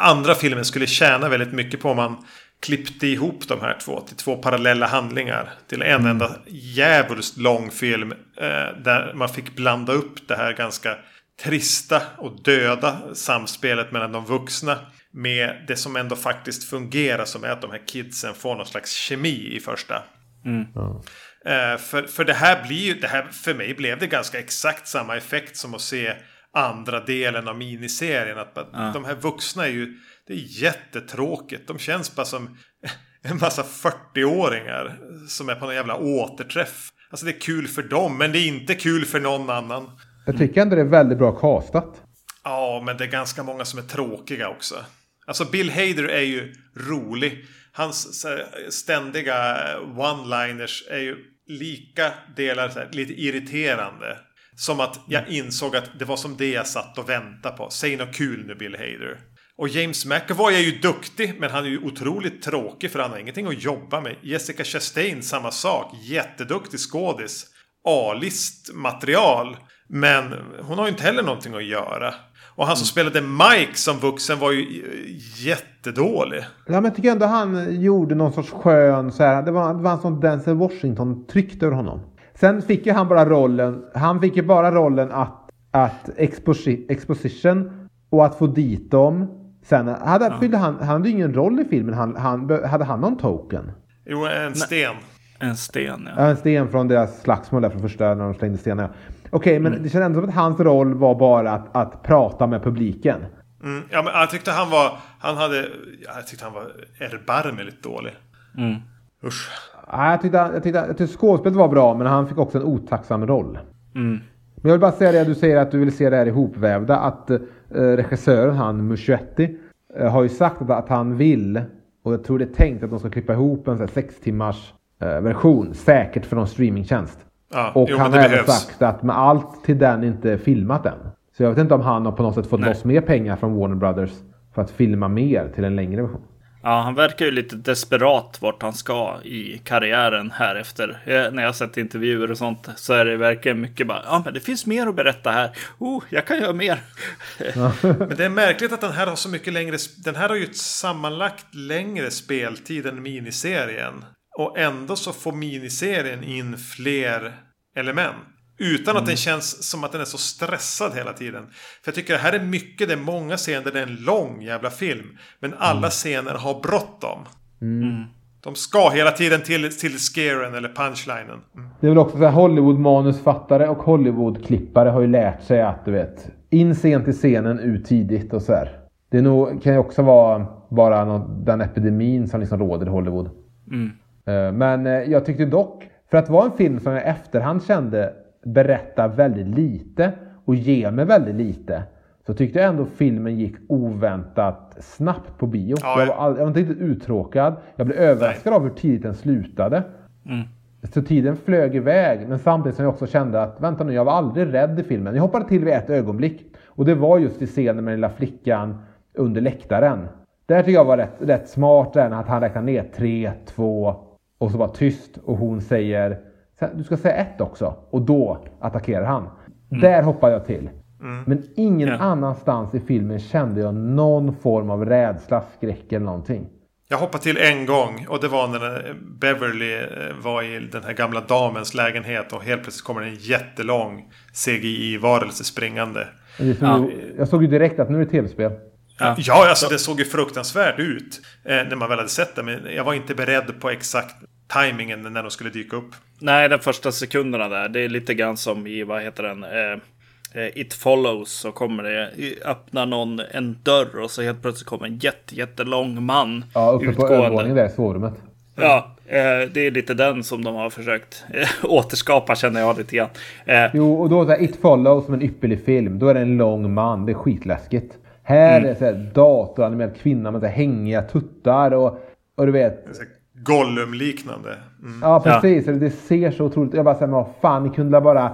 andra filmen skulle tjäna väldigt mycket på om man klippte ihop de här två till två parallella handlingar. Till en enda djävulskt lång film. Eh, där man fick blanda upp det här ganska trista och döda samspelet mellan de vuxna. Med det som ändå faktiskt fungerar som är att de här kidsen får någon slags kemi i första. Eh, för, för det här blir ju, det här, för mig blev det ganska exakt samma effekt som att se andra delen av miniserien. Att bara, de här vuxna är ju, det är jättetråkigt. De känns bara som en massa 40-åringar som är på någon jävla återträff. Alltså det är kul för dem, men det är inte kul för någon annan. Jag tycker ändå det är väldigt bra castat. Ja, men det är ganska många som är tråkiga också. Alltså Bill Hader är ju rolig. Hans ständiga one-liners är ju lika delar här, lite irriterande. Som att jag insåg att det var som det jag satt och väntade på. Säg något kul nu Bill Hader. Och James McAvoy är ju duktig, men han är ju otroligt tråkig för han har ingenting att jobba med. Jessica Chastain, samma sak. Jätteduktig skådis. A-list material. Men hon har ju inte heller någonting att göra. Och han som mm. spelade Mike som vuxen var ju jättedålig. Ja, men jag tycker ändå han gjorde någon sorts skön så här. Det var, det var en sån Denzel Washington tryckte över honom. Sen fick ju han bara rollen. Han fick ju bara rollen att, att exposi exposition och att få dit dem. Sen hade, ja. fyllde han, han hade ingen roll i filmen. Han, han, hade han någon token? Jo, en sten. En sten, ja. En sten från deras slagsmål där från första när de slängde stenar. Okej, okay, men mm. det känns ändå som att hans roll var bara att, att prata med publiken. Mm, ja, men jag tyckte han var... Han hade... Jag tyckte han var erbarmligt dålig. Mm. Usch. Ja, jag, tyckte, jag, tyckte, jag tyckte skådespelet var bra, men han fick också en otacksam roll. Mm. Men jag vill bara säga det, du säger att du vill se det här ihopvävda. Att regissören, han Muschietti, eh, har ju sagt att, att han vill, och jag tror det är tänkt att de ska klippa ihop en så sex timmars eh, version. Säkert för någon streamingtjänst. Ja, och jo, han har även sagt att med allt till den inte filmat än. Så jag vet inte om han har på något sätt fått loss mer pengar från Warner Brothers för att filma mer till en längre version. Ja, han verkar ju lite desperat vart han ska i karriären här efter. När jag har sett intervjuer och sånt så är det verkligen mycket bara, ja men det finns mer att berätta här. Oh, jag kan göra mer. men det är märkligt att den här har så mycket längre, den här har ju ett sammanlagt längre speltid än miniserien. Och ändå så får miniserien in fler element. Utan att den mm. känns som att den är så stressad hela tiden. För jag tycker det här är mycket, det är många scener det är en lång jävla film. Men alla mm. scener har bråttom. Mm. mm. De ska hela tiden till, till scaren eller punchlinen. Mm. Det är väl också så här Hollywood-manusfattare och Hollywood-klippare har ju lärt sig att du vet. In sent i scenen, ut tidigt och så här. Det nog, kan ju också vara bara någon, den epidemin som liksom råder i Hollywood. Mm. Eh, men eh, jag tyckte dock, för att vara en film som jag i efterhand kände berättar väldigt lite och ger mig väldigt lite. Så tyckte jag ändå filmen gick oväntat snabbt på bio. Ja, jag, var all, jag var inte riktigt uttråkad. Jag blev överraskad nej. av hur tidigt den slutade. Mm. Så tiden flög iväg. Men samtidigt som jag också kände att vänta nu, jag var aldrig rädd i filmen. Jag hoppade till vid ett ögonblick. Och det var just i scenen med den lilla flickan under läktaren. Där tycker jag var rätt, rätt smart, att han räknar ner 3, 2, och så var tyst och hon säger du ska säga ett också och då attackerar han. Mm. Där hoppar jag till. Mm. Men ingen ja. annanstans i filmen kände jag någon form av rädsla, skräck eller någonting. Jag hoppade till en gång och det var när Beverly eh, var i den här gamla damens lägenhet och helt plötsligt kommer en jättelång CGI-varelse springande. Ja. Jag såg ju direkt att nu är det tv-spel. Ja, ja alltså det såg ju fruktansvärt ut eh, när man väl hade sett det. Men jag var inte beredd på exakt tajmingen när de skulle dyka upp. Nej, de första sekunderna där. Det är lite grann som i, vad heter den? Eh, eh It follows så kommer det öppna någon en dörr och så helt plötsligt kommer en jätte, jättelång man. Ja, uppe utgående. på övervåningen där i sovrummet. Ja, eh, det är lite den som de har försökt eh, återskapa känner jag lite grann. Eh, jo, och då är It follows som en ypperlig film. Då är det en lång man. Det är skitläskigt. Här mm. är det en datoranimerad kvinna med så här hängiga tuttar och, och du vet. Gollum-liknande. Mm. Ja, precis. Ja. Det ser så otroligt Jag bara säger, vad fan, ni kunde bara...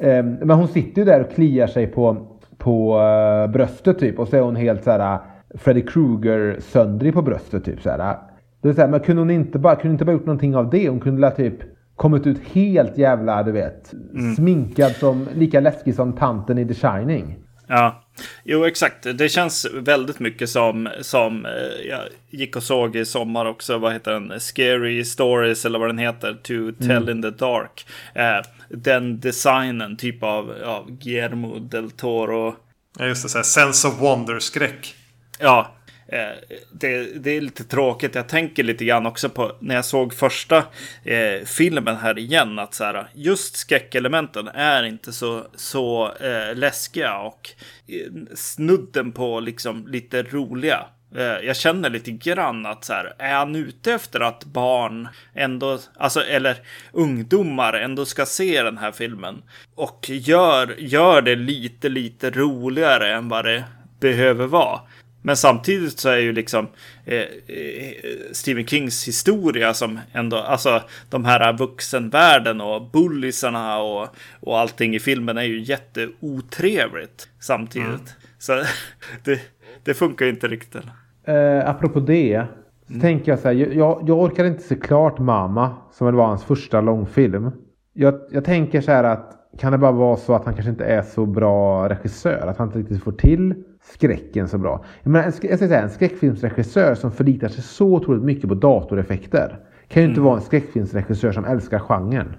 Eh, men hon sitter ju där och kliar sig på, på uh, bröstet typ. Och så är hon helt så här Freddy Krueger-söndrig på bröstet typ. Så här. Det är så här, men kunde hon inte bara, kunde inte bara gjort någonting av det? Hon kunde la typ kommit ut helt jävla, du vet, mm. sminkad som, lika läskig som tanten i The Shining. Ja, jo exakt. Det känns väldigt mycket som, som eh, jag gick och såg i sommar också. Vad heter den? Scary Stories eller vad den heter. To Tell mm. in the Dark. Eh, den designen, typ av, av Guillermo del Toro. Ja, just det. Så här, sense of wonder-skräck. Ja, Eh, det, det, är lite tråkigt. Jag tänker lite grann också på när jag såg första eh, filmen här igen. Att så här, just skräckelementen är inte så, så eh, läskiga och eh, snudden på liksom lite roliga. Eh, jag känner lite grann att så här, är han ute efter att barn ändå, alltså eller ungdomar ändå ska se den här filmen och gör, gör det lite, lite roligare än vad det behöver vara men samtidigt så är ju liksom eh, eh, Stephen Kings historia som ändå, alltså de här vuxenvärlden och bullisarna och, och allting i filmen är ju jätteotrevligt samtidigt. Mm. Så det, det funkar ju inte riktigt. Eh, apropå det. Så mm. tänker jag så här, jag, jag orkar inte se klart Mama, som väl var hans första långfilm. Jag, jag tänker så här att kan det bara vara så att han kanske inte är så bra regissör? Att han inte riktigt får till skräcken så bra. Jag, menar, jag ska säga, en skräckfilmsregissör som förlitar sig så otroligt mycket på datoreffekter kan ju inte mm. vara en skräckfilmsregissör som älskar genren.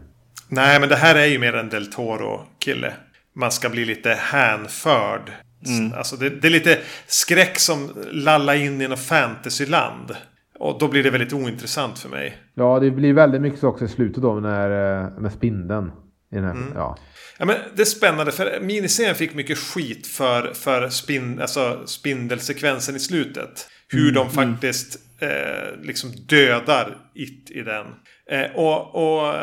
Nej, men det här är ju mer en Del Toro-kille. Man ska bli lite hänförd. Mm. Alltså det, det, är lite skräck som lallar in i något fantasyland. Och då blir det väldigt ointressant för mig. Ja, det blir väldigt mycket så också i slutet då när, eh, med spindeln. I den här, mm. ja. Ja, men det är spännande för miniserien fick mycket skit för, för spin, alltså spindelsekvensen i slutet. Hur mm, de mm. faktiskt eh, liksom dödar It i den. Eh, och, och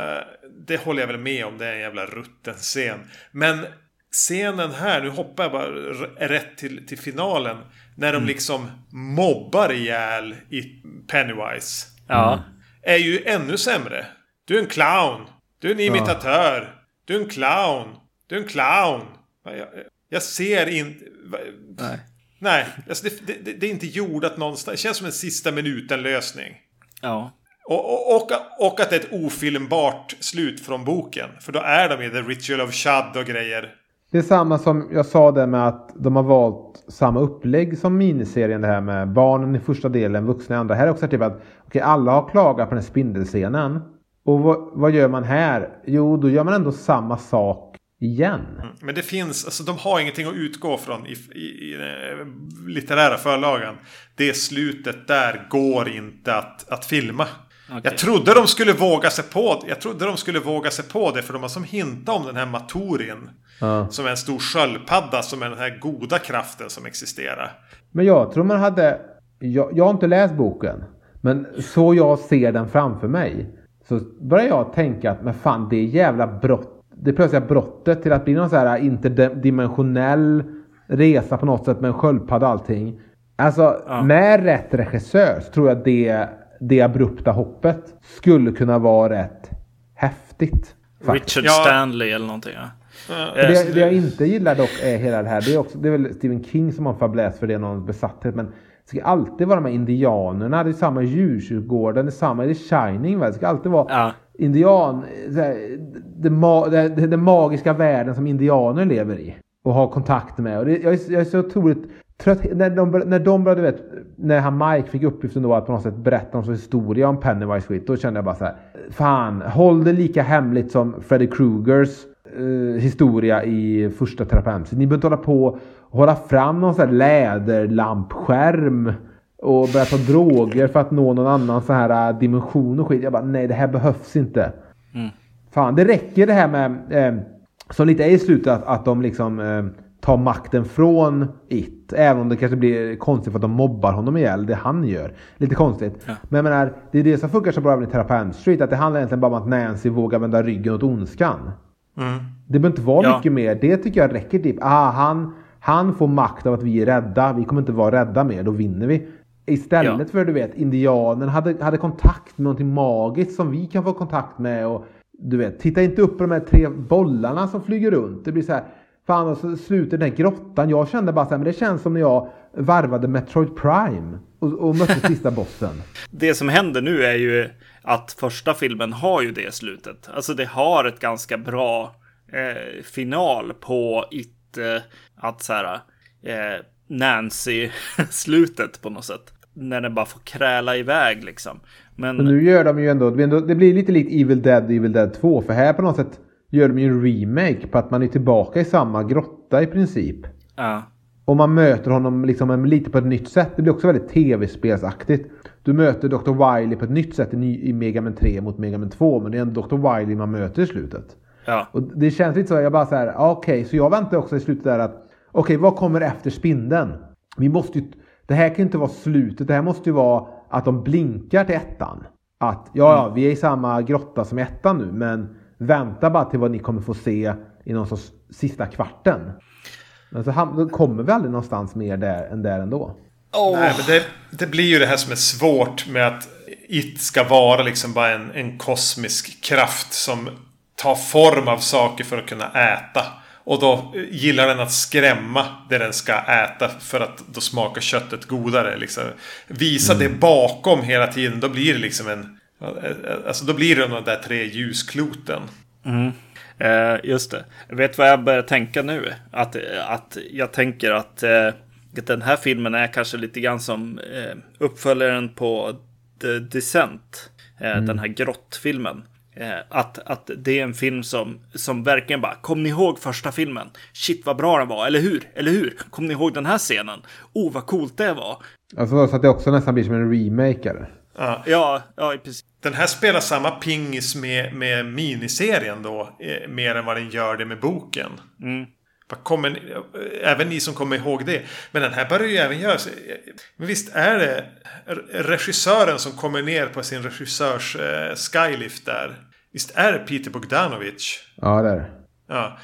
det håller jag väl med om, det är en jävla rutten scen. Men scenen här, nu hoppar jag bara rätt till, till finalen. När de mm. liksom mobbar ihjäl i Pennywise. Ja. Är ju ännu sämre. Du är en clown. Du är en imitatör. Du är en clown. Du är en clown. Jag, jag ser inte... Nej. Nej, alltså det, det, det, är inte jordat någonstans. Det känns som en sista minuten-lösning. Ja. Och, och, och, att det är ett ofilmbart slut från boken. För då är de i The Ritual of Shad och grejer. Det är samma som jag sa det med att de har valt samma upplägg som miniserien. Det här med barnen i första delen, vuxna i andra. Här är också typ att okay, alla har klagat på den spindelscenen. Och vad, vad, gör man här? Jo, då gör man ändå samma sak igen. Mm, men det finns, alltså de har ingenting att utgå från i, i, i den litterära förlagan. Det slutet där går inte att, att filma. Okay. Jag trodde de skulle våga sig på Jag trodde de skulle våga sig på det för de har som hintat om den här Matorin. Ja. Som är en stor sköldpadda som är den här goda kraften som existerar. Men jag tror man hade... Jag, jag har inte läst boken. Men så jag ser den framför mig. Så börjar jag tänka att men fan det är jävla brott. Det plötsliga brottet till att bli någon så här interdimensionell resa på något sätt med en sköldpadda och allting. Alltså ja. med rätt regissör så tror jag det, det abrupta hoppet skulle kunna vara rätt häftigt. Faktiskt. Richard Stanley eller någonting ja. Det, det, jag inte gillar dock är hela det här. Det är, också, det är väl Stephen King som har fabläs för det, någon besatthet. Men det ska alltid vara de här indianerna. Det är samma i djurkyrkogården. Det är samma i The Shining. Va? Det ska alltid vara ja. indian... Det, magiska världen som indianer lever i. Och har kontakt med. Och det, jag, är, jag är så otroligt trött. När de, när de började, vet, när han Mike fick uppgiften då att på något sätt berätta någon historia om Pennywise skit. Då kände jag bara så här. Fan, håll det lika hemligt som Freddy Krugers eh, historia i första terapeuten. Ni behöver inte hålla på och hålla fram någon sån här läderlampskärm och börja ta droger för att nå någon annan sån här äh, dimension och skit. Jag bara nej det här behövs inte. Mm. Fan det räcker det här med eh, som lite är i slutet att, att de liksom eh, tar makten från It. Även om det kanske blir konstigt för att de mobbar honom ihjäl. Det han gör. Lite konstigt. Ja. Men jag menar, det är det som funkar så bra även i Terapan Street. Att det handlar egentligen bara om att Nancy vågar vända ryggen åt ondskan. Mm. Det behöver inte vara ja. mycket mer. Det tycker jag räcker. Typ. Ah, han, han får makt av att vi är rädda. Vi kommer inte vara rädda mer. Då vinner vi. Istället ja. för du vet indianen hade, hade kontakt med någonting magiskt som vi kan få kontakt med. Och du vet, titta inte upp på de här tre bollarna som flyger runt. Det blir så här. Fan och så slutar den här grottan. Jag kände bara så här, men det känns som när jag varvade Metroid Prime och, och mötte sista bossen. Det som händer nu är ju att första filmen har ju det slutet. Alltså det har ett ganska bra eh, final på it, eh, att så här, eh, Nancy-slutet på något sätt. När den bara får kräla iväg liksom. Men... Men nu gör de ju ändå, det blir lite likt Evil Dead Evil Dead 2. För här på något sätt gör de ju en remake på att man är tillbaka i samma grotta i princip. Ja. Och man möter honom liksom lite på ett nytt sätt. Det blir också väldigt tv-spelsaktigt. Du möter Dr. Wiley på ett nytt sätt i, Mega Man 3 mot Mega Man 2. Men det är ändå Dr. Wiley man möter i slutet. Ja. Och det känns lite så. Jag bara så här. Okej, okay, så jag väntar också i slutet där att. Okej, okay, vad kommer efter spindeln? Vi måste ju. Det här kan inte vara slutet. Det här måste ju vara att de blinkar till ettan. Att ja, ja, vi är i samma grotta som ettan nu. Men vänta bara till vad ni kommer få se i någon sorts sista kvarten. Alltså, då kommer vi aldrig någonstans mer där än där ändå. Oh. Nej, men det, det blir ju det här som är svårt med att It ska vara liksom bara en, en kosmisk kraft som tar form av saker för att kunna äta. Och då gillar den att skrämma det den ska äta för att då smakar köttet godare. Liksom. Visa det bakom hela tiden. Då blir det liksom en... Alltså då blir det de där tre ljuskloten. Eh, just det. Vet vad jag börjar tänka nu? Att, att jag tänker att, eh, den här filmen är kanske lite grann som eh, uppföljaren på The Descent. Eh, Den här grottfilmen. Eh, att, att det är en film som, som verkligen bara, kom ni ihåg första filmen? Shit vad bra den var, eller hur? Eller hur? Kom ni ihåg den här scenen? Oh vad coolt det var. Alltså så att det också nästan blir som en remake eller? Ja. Ja, ja precis. Den här spelar samma pingis med, med miniserien då. Eh, mer än vad den gör det med boken. Vad Kommer, även ni som kommer ihåg det. Men den här börjar ju även göras. eh, Men visst är det regissören som kommer ner på sin regissörs eh, skylift där. Visst är det Peter Bogdanovich? Ja det är det. Ja.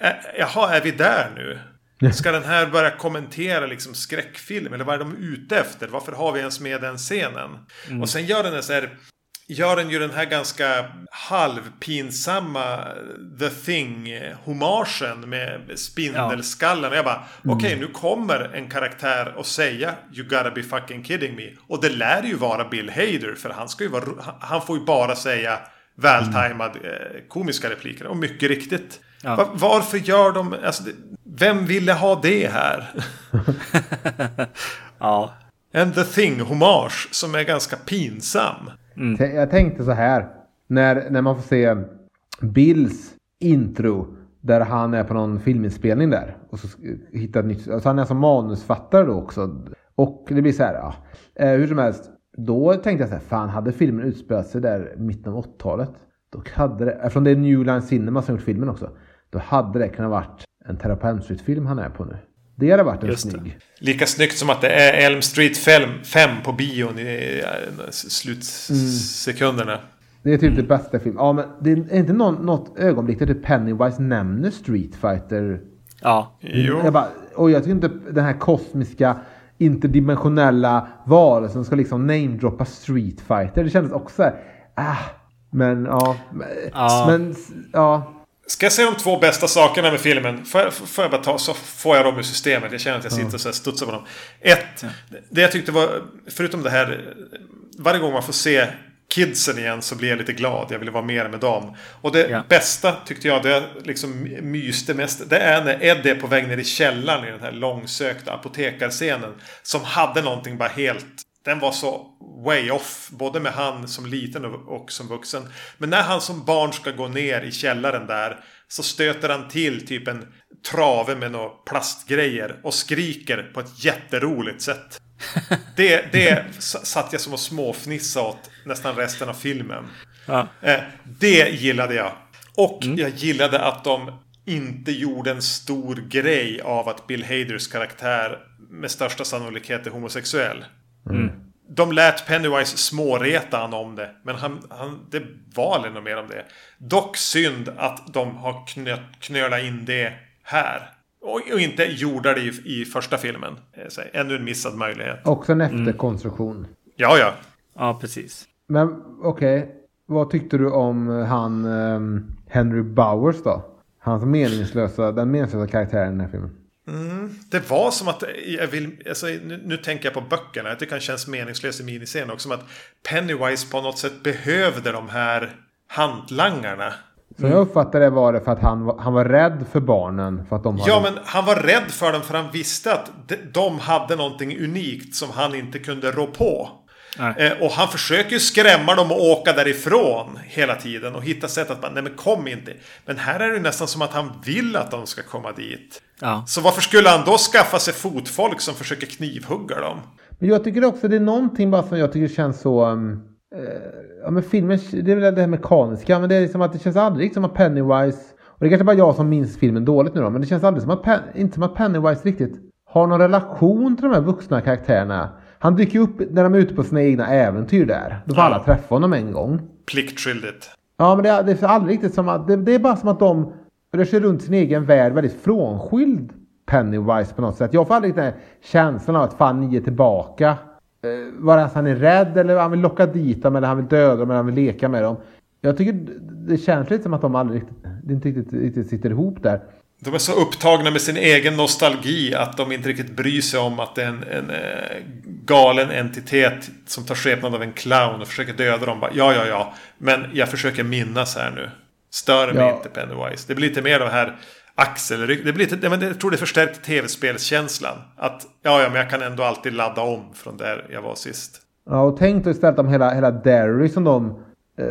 Ä- Jaha, är vi där nu? Ska den här börja kommentera liksom skräckfilm? Eller vad är de ute efter? Varför har vi ens med den scenen? Och sen gör den en så här... Gör den ju den här ganska halvpinsamma The Thing-homagen med spindelskallen. Och jag bara, okej nu kommer en karaktär att säga You gotta be fucking kidding me. Och det lär ju vara Bill Hader, för han ska ju vara... han- får ju bara säga vältajmad eh, komiska repliker. Och mycket riktigt. Ja. Va- varför gör de... Alltså, vem ville ha det här? Ja, En The Thing-hommage som är ganska pinsam. T- Jag tänkte så här. När, när man får se Bills intro. Där han är på någon filminspelning där. Och så hittar ett nytt. Alltså han är som manusfattare då också. Och det blir så här. Ja, eh, hur som helst. Då tänkte jag så här. Fan hade filmen utspelat sig där i mitten av 80-talet. Då hade det. Eftersom det är New Line Cinema som gjort filmen också. Då hade det kunnat varit en Terra på Elm Street-film han är på nu. Det hade varit en Just det. snygg. Lika snyggt som att det är Elm Street 5 på bion i slutsekunderna. Det är typ det bästa film. Ja, men det är inte någon, något ögonblick där typ Pennywise nämner Street Fighter. ja, Jo. Jag bara, och jag tycker inte den här kosmiska interdimensionella varelsen ska liksom namedroppa Street Fighter. Det kändes också så här, ah, men ja. Ja. Men ja. Ska jag säga de två bästa sakerna med filmen? Får jag, får jag bara ta så får jag dem ur systemet. Jag känner att jag sitter och så här studsar på dem. Ett, det jag tyckte var, förutom det här, varje gång man får se kidsen igen så blir jag lite glad. Jag vill vara mer med dem. Och det Ja. bästa tyckte jag, det jag liksom myste mest, det är när Ed är på väg ner i källaren i den här långsökta apotekarscenen. Som hade någonting bara helt den var så way off, både med han som liten och, som vuxen. Men när han som barn ska gå ner i källaren där så stöter han till typ en trave med några plastgrejer och skriker på ett jätteroligt sätt. Det, det satt jag som och småfnissa åt nästan resten av filmen. ja. Eh, det gillade jag. Och jag gillade att de inte gjorde en stor grej av att Bill Haders karaktär med största sannolikhet är homosexuell. De lät Pennywise småreta han om det. Men han, han, det var aldrig något mer om det. Dock synd att de har knöt, knölat in det här. Och, och inte gjorde det i, i första filmen. Eh, Så, ännu en missad möjlighet. Också en efterkonstruktion. Ja, ja. ja precis. Men okej. Vad tyckte du om han ehm, Henry Bowers då? Hans meningslösa, den meningslösa karaktären i den här filmen. Det var som att, jag vill, alltså, nu, nu tänker jag på böckerna, att det kan kännas meningslöst i miniserien också. Som att Pennywise på något sätt behövde de här hantlangarna. Så jag uppfattade det var det för att han, var- han var rädd för barnen. För att de Ja, hade... men han var rädd för dem för han visste att de, de hade någonting unikt som han inte kunde rå på. Nej. Eh, och han försöker ju skrämma dem och åka därifrån hela tiden och hitta sätt att bara, nej men kom inte. Men här är det nästan som att han vill att de ska komma dit. Ja. Så varför skulle han då skaffa sig fotfolk som försöker knivhugga dem? Men jag tycker också det är någonting bara som jag tycker känns så... Um, eh, ja men filmen, det är väl det här mekaniska. Men det är liksom att det känns aldrig som att Pennywise... Och det är kanske bara jag som minns filmen dåligt nu då. Men det känns aldrig som att, Pen, inte som att Pennywise riktigt har någon relation till de här vuxna karaktärerna. Han dyker upp när de är ute på sina egna äventyr där. Då får Ja. alla träffa honom en gång. Pliktskyldigt. Ja men det, är- det är aldrig riktigt som att... Det, det är bara som att de rör sig runt sin egen värld väldigt frånskild Pennywise på något sätt. Jag får aldrig den här känslan av att fan ni är tillbaka. Eh, Vare sig han är rädd eller han vill locka dit dem eller han vill döda dem eller han vill leka med dem. Jag tycker det känns lite som att de aldrig riktigt, inte riktigt, riktigt sitter ihop där. De är så upptagna med sin egen nostalgi att de inte riktigt bryr sig om att det är en, en eh, galen entitet som tar skepnad av en clown och försöker döda dem. Bara, ja, ja, ja. Men jag försöker minnas här nu. Stör mig Ja. inte Pennywise. Det blir lite mer de här axelryck. Det blir lite, jag tror det förstärker tv-spelskänslan. Att ja, ja, men jag kan ändå alltid ladda om från där jag var sist. Ja, och tänk då istället om hela, hela Derry som de eh,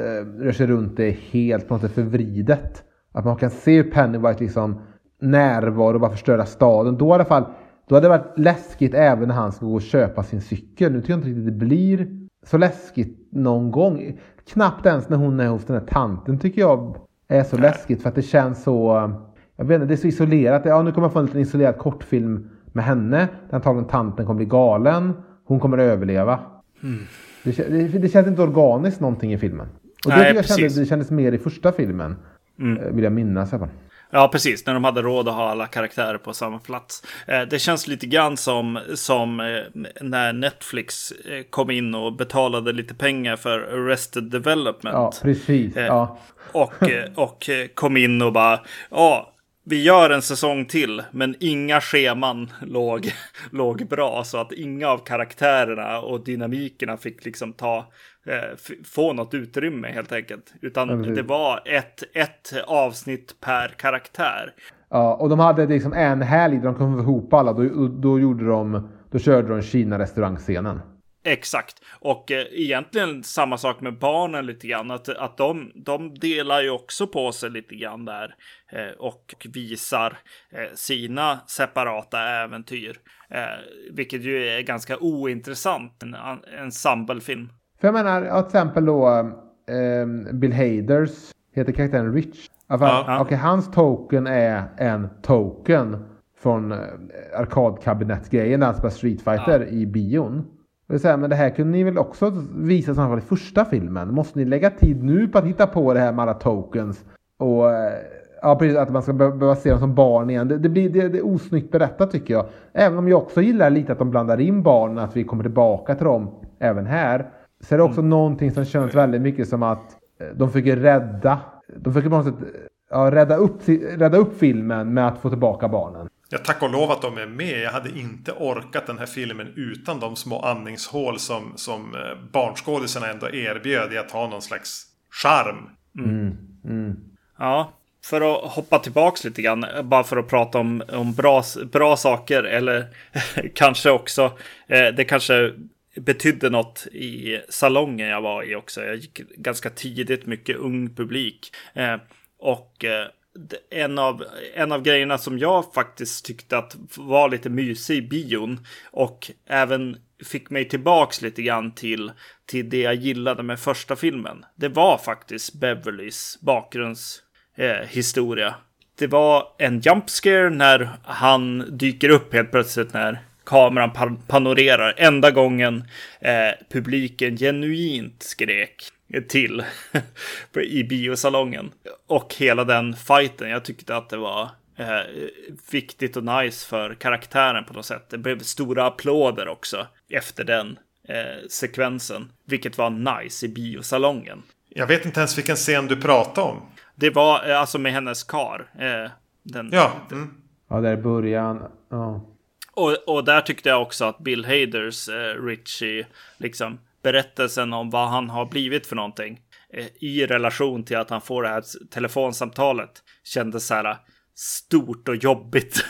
rör sig runt är helt på något sätt förvridet. Att man kan se hur Pennywise liksom närvaro och bara förstöra staden. Då i alla fall, då hade det varit läskigt även när han ska gå och köpa sin cykel. Nu tycker jag inte riktigt det blir så läskigt någon gång. Knappt ens när hon är hos den här tanten tycker jag är så läskigt för att det känns så... Jag vet inte, det är så isolerat. Ja, nu kommer jag få en liten isolerad kortfilm med henne. Där antagligen tanten kommer bli galen. Hon kommer överleva. Det, kä- det, det känns inte organiskt någonting i filmen. Och det, Nej, tycker jag kände, det kändes mer i första filmen. eh, Vill jag minnas i alla fall. Ja, precis. När de hade råd att ha alla karaktärer på samma plats. Eh, det känns lite grann som, som eh, när Netflix eh, kom in och betalade lite pengar för Arrested Development. Ja, precis. Ja. Och, och kom in och bara, ja, vi gör en säsong till, men inga scheman låg, låg bra. Så att inga av karaktärerna och dynamikerna fick liksom ta, eh, få något utrymme helt enkelt. Utan precis. det var ett, ett avsnitt per karaktär. ja, och de hade liksom en helg där de kom ihop alla. Då, då, då gjorde de, då körde de Kina-restaurangscenen. Exakt. Och eh, egentligen samma sak med barnen lite grann. Att, att de, de delar ju också på sig lite grann där. Eh, och visar eh, sina separata äventyr. Eh, vilket ju är ganska ointressant. En en ensemblefilm. För jag menar, ja, till exempel då ehm, Bill Haders heter karaktären Rich. Alltså, Ja. Okej, hans token är en token från eh, han spelar Street Fighter i bion. Det säga, men det här kunde ni väl också visa fall i första filmen? Måste ni lägga tid nu på att hitta på det här med alla tokens? Och eh, ja, precis, att man ska be- behöva se dem som barn igen. Det, det blir det, det är osnyggt berättat tycker jag. Även om jag också gillar lite att de blandar in barnen, att vi kommer tillbaka till dem även här. Så är det också någonting som känns väldigt mycket som att eh, de försöker rädda, de försöker på något sätt ja, rädda, upp, rädda upp filmen med att få tillbaka barnen. Ja, tack och lov att de är med. Jag hade inte orkat den här filmen utan de små andningshål som, som eh, barnskådisarna ändå erbjöd i att ha någon slags charm. Ja, för att hoppa tillbaks lite grann, bara för att prata om, om bra, bra saker, eller kanske också, eh, det kanske betydde något i salongen jag var i också. Jag gick ganska tidigt, mycket ung publik. Eh, och eh, en av, en av grejerna som jag faktiskt tyckte att var lite mysig i bion och även fick mig tillbaks lite grann till, till det jag gillade med första filmen. Det var faktiskt Beverlys bakgrundshistoria. eh. Det var en jump scare när han dyker upp helt plötsligt när kameran pan- panorerar. Enda gången eh, publiken genuint skrek till i biosalongen. Och hela den fighten, jag tyckte att det var eh, viktigt och nice för karaktären på något sätt. Det blev stora applåder också efter den eh, sekvensen, vilket var nice i biosalongen. Jag vet inte ens vilken scen du pratar om. Det var eh, alltså med hennes kar. Eh, den, Ja, mm. Ja, där i början. Ja. och, och där tyckte jag också att Bill Haders eh, Richie, liksom berättelsen om vad han har blivit för någonting eh, i relation till att han får det här telefonsamtalet kändes så här stort och jobbigt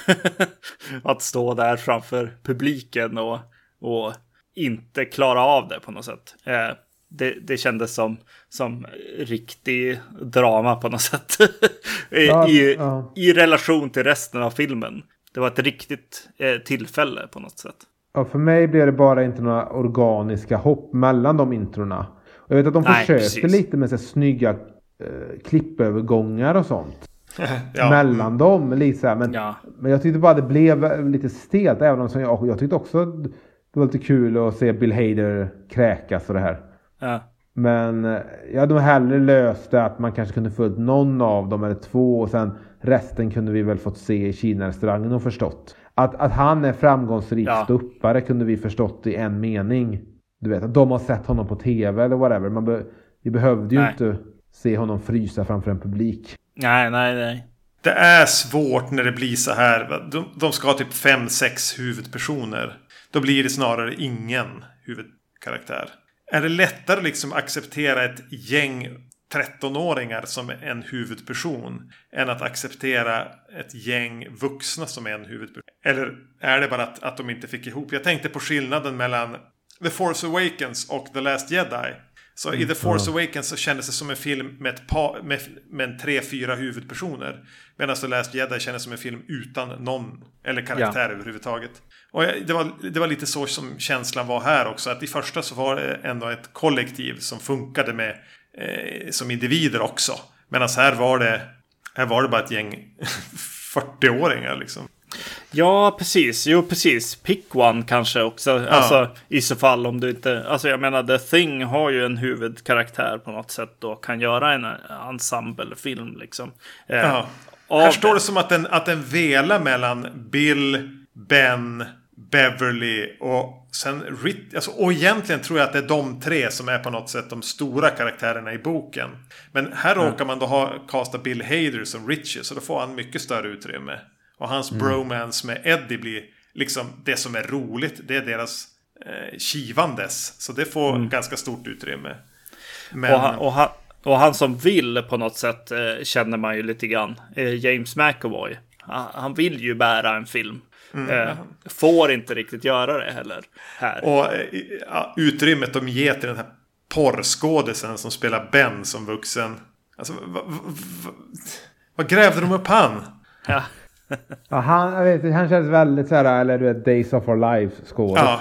att stå där framför publiken och, och inte klara av det på något sätt. Eh, det, det kändes som, som riktig drama på något sätt. I, Ja, ja. I relation till resten av filmen. Det var ett riktigt eh, tillfälle på något sätt. Ja, för mig blev det bara inte några organiska hopp mellan de introna. Och jag vet att de Nej, försökte precis. lite med så här snygga eh, klippövergångar och sånt. ja. mellan dem. Lite så här, men, Ja. men jag tyckte bara det blev lite stelt. Även om som jag, jag tyckte också det var lite kul att se Bill Hader kräkas och det här. Ja. Men eh, jag hade hellre löst det att man kanske kunde följt någon av dem eller två och sen resten kunde vi väl fått se i Kina-restaurangen och förstått. Att, att han är framgångsrik Ja. ståuppare kunde vi förstått i en mening. Du vet att de har sett honom på tv eller whatever. Man be, vi behövde ju Nej. inte se honom frysa framför en publik. Nej, nej, nej. Det är svårt när det blir så här. De, de ska ha typ fem, sex huvudpersoner. Då blir det snarare ingen huvudkaraktär. Är det lättare att liksom acceptera ett gäng 13-åringar som en huvudperson än att acceptera ett gäng vuxna som en huvudperson? Eller är det bara att, att de inte fick ihop? Jag tänkte på skillnaden mellan The Force Awakens och The Last Jedi. Så i The Force Awakens så kändes det som en film med, ett par, med, med tre, fyra huvudpersoner. Medan The Last Jedi kändes som en film utan någon eller karaktär överhuvudtaget. Och det, var, det var lite så som känslan var här också. Att i första så var det ändå ett kollektiv som funkade med eh, som individer också. Medan här var det här var det bara ett gäng 40-åringar liksom. Ja, precis. Jo, precis. Pick one kanske också. Alltså i så fall om du inte... Alltså jag menar, The Thing har ju en huvudkaraktär på något sätt och kan göra en ensemblefilm liksom. Eh, Ja. Här står det som att den, att den velar mellan Bill, Ben, Beverly och sen Rit. Alltså, och egentligen tror jag att det är de tre som är på något sätt de stora karaktärerna i boken. Men här råkar man då ha casta Bill Hader som Richie. Så då får han mycket större utrymme. Och hans bromance med Eddie blir liksom det som är roligt. Det är deras eh, kivandes. Så det får ganska stort utrymme. Men, Och han, och, han, och han som vill på något sätt eh, känner man ju lite grann. Eh, James McAvoy. Han vill ju bära en film. Eh, får inte riktigt göra det heller. Här. Och eh, ja, utrymmet de ger till den här porrskådisen som spelar Ben som vuxen. Alltså, vad va, va, vad grävde de upp han? Ja. Ja, han, jag vet, han känns väldigt så här, eller du vet, Days of Our Lives skådis. Ja.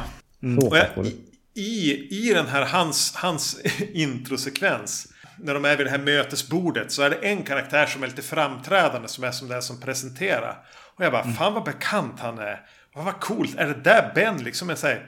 Så Och jag, skådis. i, I den här hans, hans introsekvens. När de är vid det här mötesbordet så är det en karaktär som är lite framträdande som är som den som presenterar. Och jag bara, fan vad bekant han är. Vad coolt, är det där Ben liksom en så här,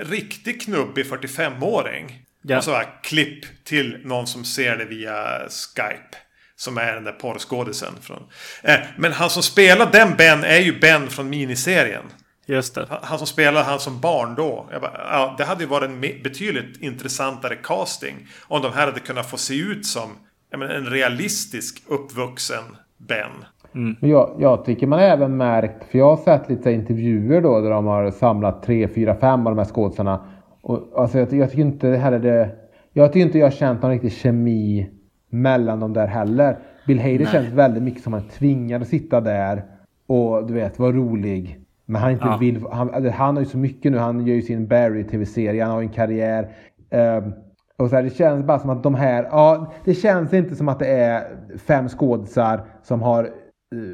riktig knubbig 45-åring? Ja. Och så bara klipp till någon som ser det via Skype. Som är den där porrskådisen. Från. Eh, men han som spelar den Ben är ju Ben från miniserien. Just det. Han- som spelade han som barn då. Bara, ja, det hade ju varit en betydligt intressantare casting. Om de här hade kunnat få se ut som menar, en realistisk uppvuxen Ben. Men jag, jag tycker man även märkt, för jag har sett lite intervjuer då där de har samlat tre, fyra, fem av de här skådisarna. Och alltså jag, jag tycker inte heller det... Jag tycker inte jag har känt någon riktig kemi mellan dem där heller. Bill Hader känns väldigt mycket som han är tvingad att sitta där och du vet vara rolig. Men han inte Ja. vill... Han, alltså, han har ju så mycket nu. Han gör ju sin Barry tv-serie. Han har ju en karriär. Ehm, och så här, det känns bara som att de här... Ja, det känns inte som att det är fem skådisar som har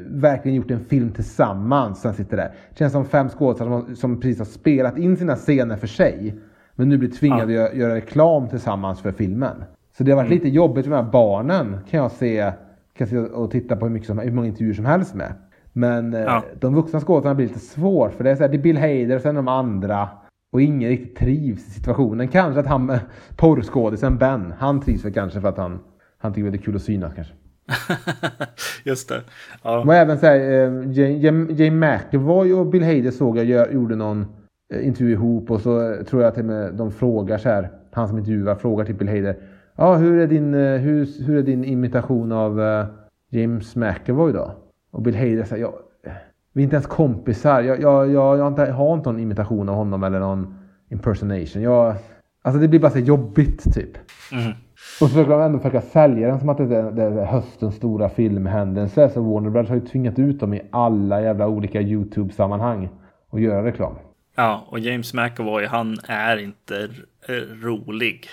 verkligen gjort en film tillsammans som sitter där. Det känns som fem skådisar som, som precis har spelat in sina scener för sig. Men nu blir tvingade att göra, reklam tillsammans för filmen. Så det har varit lite jobbigt för de här barnen kan jag se. Kan jag och titta på hur, mycket som, hur många intervjuer som helst med. Men eh, Ja. de vuxna skådespelarna blir lite svårt. För det är, så här, det är Bill Hader och sen de andra. Och ingen riktigt trivs i situationen. Kanske att han med porrskådisen Ben. Han trivs väl kanske för att han, han tycker det är kul att synas kanske. Just det. Ja. Och även så här, eh, Jane McAvoy och Bill Hader såg jag gjorde någon eh, intervju ihop och så eh, tror jag till och med de frågar så här, han som intervjuar frågar till Bill Hader. Ja, hur är din, eh, hur, hur är din imitation av eh, James McAvoy då? Och Bill Hader säger, ja, vi är inte ens kompisar. Jag, jag, jag, jag har, inte, har inte någon imitation av honom eller någon impersonation. Jag, alltså det blir bara så jobbigt typ. Mm. Och så försöker de ändå försöka sälja den som att det är, det är höstens stora filmhändelse. Så Warner Brothers har ju tvingat ut dem i alla jävla olika YouTube-sammanhang och göra reklam. Ja, och James McAvoy, han är inte eh, rolig.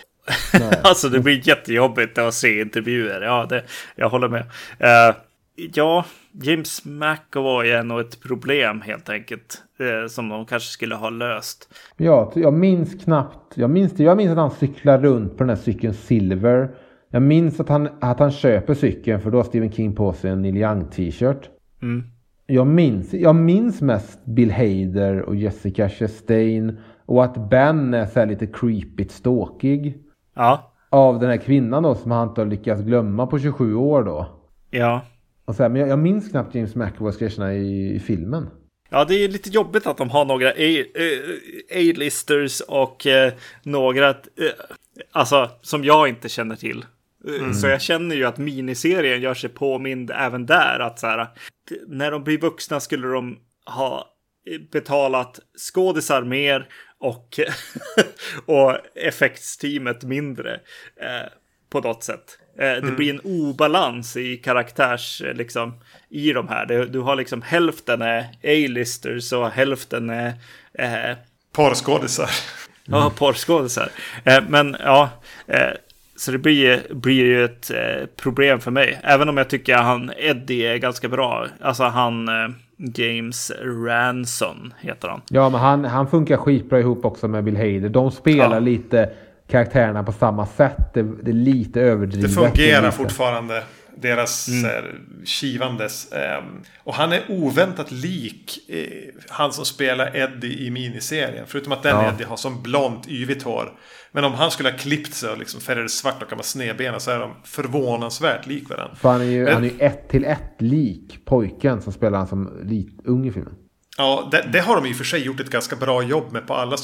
Alltså det blir jättejobbigt att se intervjuer. Ja, det, jag håller med. Eh, ja, James McAvoy är nog ett problem helt enkelt. eh, som de kanske skulle ha löst. Ja, jag minns knappt. Jag minns, jag minns att han cyklar runt på den här cykeln Silver. Jag minns att han, att han köper cykeln för då har Stephen King på sig en Neil Young t-shirt. Mm. Jag minns, jag minns mest Bill Hader och Jessica Chastain. Och att Ben är så här lite creepigt ståkig. Ja, av den här kvinnan då som han inte har lyckats glömma på 27 år då. Ja. Och så här, men jag, jag minns knappt James McAvoys sketcherna i, i filmen. Ja, det är lite jobbigt att de har några eh, A-listers och eh, några, eh, alltså som jag inte känner till. Eh, Så jag känner ju att miniserien gör sig påmind även där. Att så här, när de blir vuxna skulle de ha eh, betalat skådisar mer och, och effektsteamet mindre. Eh, på något sätt. Eh, det blir en obalans i karaktärs, eh, liksom, i de här. Du, du har liksom hälften är A-listers och hälften är eh, Porrskådisar. Ja, porrskådisar. Eh, men ja, eh, så det blir, blir ju ett eh, problem för mig. Även om jag tycker han Eddie är ganska bra. Alltså han eh, James Ranson heter han. Ja, men han, han funkar skitbra ihop också med Bill Hader. De spelar Ja. lite karaktärerna på samma sätt. Det, det är lite överdrivet. Det fungerar lite. fortfarande. Deras Mm. här, kivandes. Ehm, och han är oväntat lik eh, han som spelar Eddie i miniserien. Förutom att den Ja. Eddie har som blont, yvigt hår. Men om han skulle ha klippt sig och liksom färgat svart och vara snedbena så är de förvånansvärt lik varandra. För han är ju, Men- han är ju ett till ett lik pojken som spelar han som lit, ung i filmen. Ja, det, det har de i och för sig gjort ett ganska bra jobb med på alla...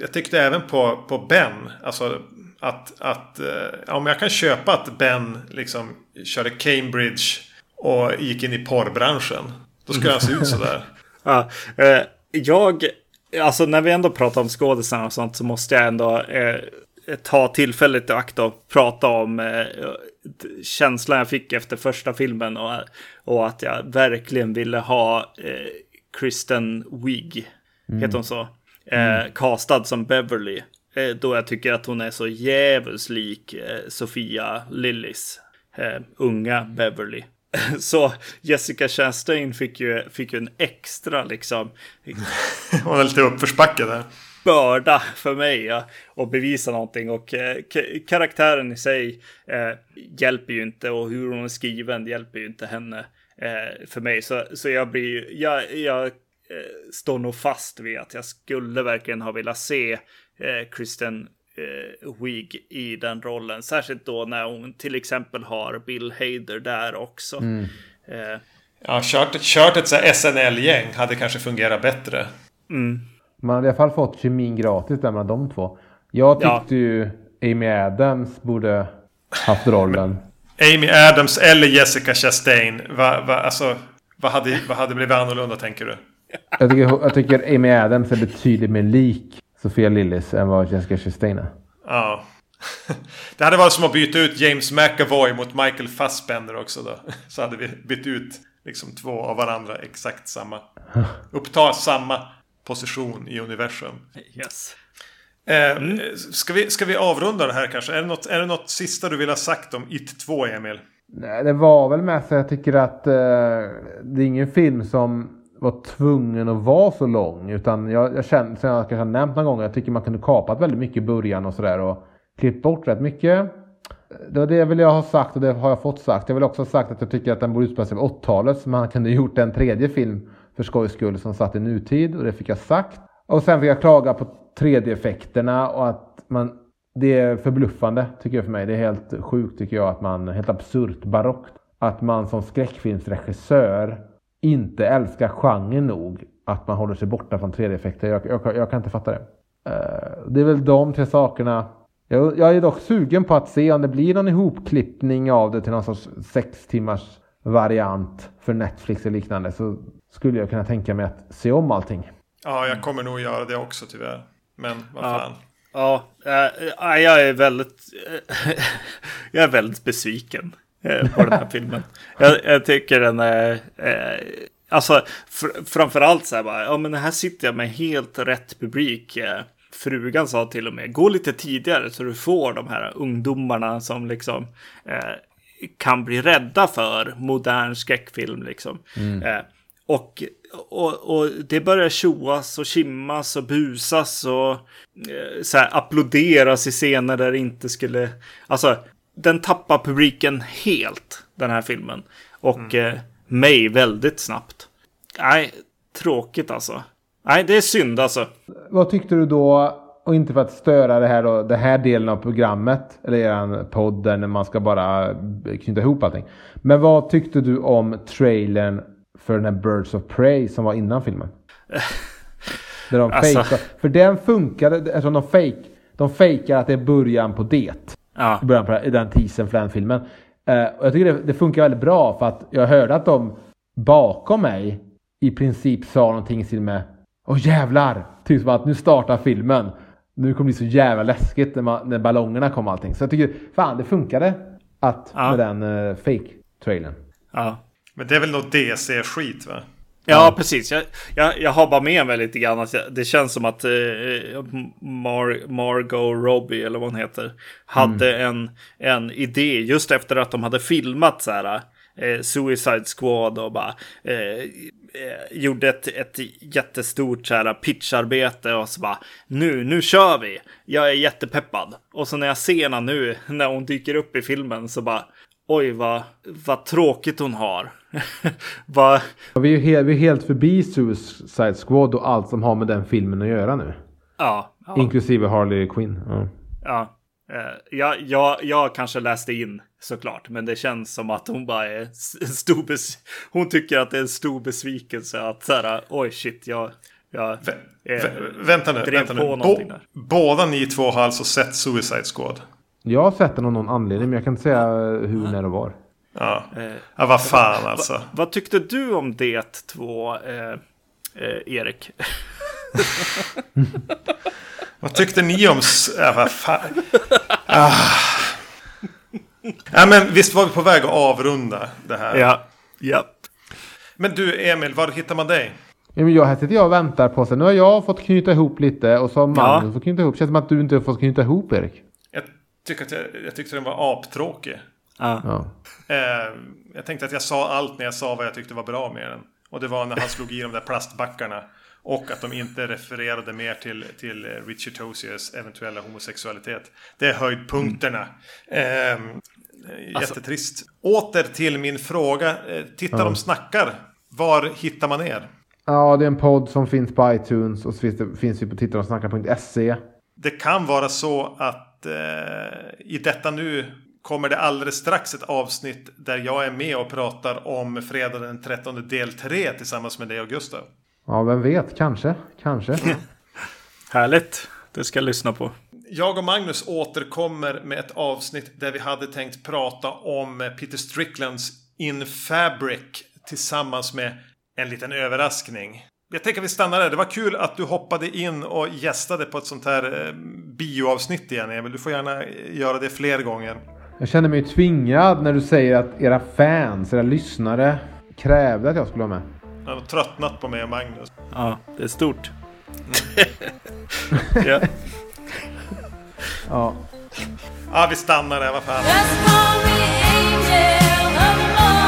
jag tyckte även på, på Ben. Alltså att... att eh, ja, men jag kan köpa att Ben liksom körde Cambridge och gick in i porrbranschen. Då skulle han se ut sådär. Ja, eh, jag, alltså när vi ändå pratar om skådisarna och sånt så måste jag ändå eh, ta tillfället i akt och prata om eh, känslan jag fick efter första filmen och, och att jag verkligen ville ha eh, Kristen Wiig, heter hon så, eh, castad som Beverly. Eh, då jag tycker att hon är så jävligt lik eh, Sofia Lillis, eh, unga Beverly. Så Jessica Chastain fick ju, fick ju en extra liksom Hon är lite uppförsbacke där. börda för mig ja, att bevisa någonting. Och eh, karaktären i sig eh, hjälper ju inte och hur hon är skriven hjälper ju inte henne eh, för mig. Så, så jag blir ju, jag, jag eh, står nog fast vid att jag skulle verkligen ha velat se eh, Kristen eh, Wiig i den rollen. Särskilt då när hon till exempel har Bill Hader där också. Eh, Ja, kört, kört ett SNL-gäng hade kanske fungerat bättre. Man hade i alla fall fått kemin gratis där mellan de två. Jag Ja. tyckte ju Amy Adams borde haft rollen. Amy Adams eller Jessica Chastain. Va, va, alltså, vad, hade, vad hade blivit annorlunda tänker du? Jag tycker, jag tycker Amy Adams är betydligt mer lik Sofia Lillis än vad Jessica Chastain är. Ja. Det hade varit som att byta ut James McAvoy mot Michael Fassbender också då. Så hade vi bytt ut liksom två av varandra exakt samma. Uppta samma position i universum. yes. Eh, ska, vi, ska vi avrunda det här kanske? Är det, något, är det något sista du vill ha sagt om It 2, Emil? Nej, det var väl mest att jag tycker att eh, det är ingen film som var tvungen att vara så lång. Utan jag, jag känner, som jag kanske har nämnt några gånger, jag tycker man kunde kapat väldigt mycket i början och sådär. Och klippt bort rätt mycket. Det var det jag ville ha sagt och det har jag fått sagt. Jag vill också ha sagt att jag tycker att den borde utspela sig på 80-talet. Så man kunde gjort en tredje film för skojs skull som satt i nutid. Och det fick jag sagt. Och sen fick jag klaga på 3D-effekterna och att man det är förbluffande tycker jag för mig. Det är helt sjukt tycker jag att man, helt absurt barockt. Att man som skräckfilmsregissör inte älskar genren nog. Att man håller sig borta från 3D-effekter. Jag, jag, jag kan inte fatta det. Uh, det är väl de tre sakerna. Jag, jag är dock sugen på att se om det blir någon ihopklippning av det till någon sorts sex timmars variant för Netflix eller liknande. Så skulle jag kunna tänka mig att se om allting. Ja, jag kommer nog göra det också tyvärr. Men vad Ja. fan. Ja, äh, jag är väldigt, jag är väldigt besviken eh, på den här filmen. Jag, jag tycker den är, eh, alltså fr framförallt så här bara, ja men här sitter jag med helt rätt publik. Eh, frugan sa till och med, gå lite tidigare så du får de här ungdomarna som liksom eh, kan bli rädda för modern skräckfilm liksom. Eh, och, och, och det börjar tjoas och kimmas och busas och eh, så här, applåderas i scener där det inte skulle... Alltså, den tappar publiken helt, den här filmen. Och eh, mig väldigt snabbt. Nej, tråkigt alltså. Nej, det är synd alltså. Vad tyckte du då och inte för att störa det här, då, det här delen av programmet, eller eran podd där när man ska bara knyta ihop allting. Men vad tyckte du om trailern för den här Birds of Prey som var innan filmen? Där de Alltså. fejkar. För den funkade, eftersom de fake, de fejkar att det är början på det. Ja. I början på den teasern för den filmen. Eh, och jag tycker det, det funkar väldigt bra för att jag hörde att de bakom mig i princip sa någonting till med Åh jävlar! Typ som att nu startar filmen. Nu kommer det bli så jävla läskigt när, man, när ballongerna kom och allting. Så jag tycker fan det funkade att Ja. med den uh, fake-trailern. Ja. Men det är väl något DC-skit va? Ja, precis. Jag, jag, jag har bara med mig lite grann att jag, det känns som att eh, Mar, Margot Robbie, eller vad hon heter, hade en, en idé just efter att de hade filmat så här, eh, Suicide Squad och bara eh, eh, gjorde ett, ett jättestort så här, pitcharbete och så bara nu, nu kör vi. Jag är jättepeppad. Och så när jag ser henne nu, när hon dyker upp i filmen så bara oj vad, vad tråkigt hon har. vad, vi är ju helt, vi är helt förbi Suicide Squad och allt som har med den filmen att göra nu. ja, ja. Inklusive Harley Quinn. Ja. Ja, eh, jag, jag, jag kanske läste in såklart, men det känns som att hon bara är en stor bes- Hon tycker att det är en stor besvikelse att så här, oj shit, jag, jag Vä- eh, vä- vänta nu, drev vänta nu. någonting Bo- där. båda ni två har alltså sett Suicide Squad? Jag har sett den av någon anledning men jag kan inte säga hur, när och var. Ja. Eh, ja, vad fan alltså. vad tyckte du om det två, eh, eh, Erik? Vad tyckte ni om... Ja, vad fan. Ah. Ja, men visst var vi på väg att avrunda det här. Ja, ja. Men du Emil, var hittar man dig? Ja, men jag, här sitter jag och väntar på sig. Nu har jag fått knyta ihop lite och så har Magnus Ja. fått knyta ihop. Känns som att du inte har fått knyta ihop Erik. Jag, tycker att jag, jag tyckte den var aptråkig. ja. Ja. Eh, jag tänkte att jag sa allt när jag sa vad jag tyckte var bra med den. Och det var när han slog i de där plastbackarna. Och att de inte refererade mer till, till Richie Toziers eventuella homosexualitet. Det är höjdpunkterna. Eh, jättetrist. Åter till min fråga. Eh, Titta de snackar. Var hittar man er? ja, det är en podd som finns på iTunes och så finns, det, finns vi på tittarosnackar.se. Det kan vara så att eh, i detta nu kommer det alldeles strax ett avsnitt där jag är med och pratar om fredag den 13 del 3 tillsammans med dig och Gustav. Ja, vem vet? Kanske. Kanske. Härligt. Det ska jag lyssna på. Jag och Magnus återkommer med ett avsnitt där vi hade tänkt prata om Peter Stricklands In Fabric tillsammans med en liten överraskning. Jag tänker att vi stannar där. Det var kul att du hoppade in och gästade på ett sånt här eh, bioavsnitt igen Emil. Du får gärna eh, göra det fler gånger. Jag känner mig tvingad när du säger att era fans, era lyssnare krävde att jag skulle vara med. Jag har tröttnat på mig och Magnus. Ja, det är stort. ja. Ja. Ja, vi stannar där. Vad fan. Just call me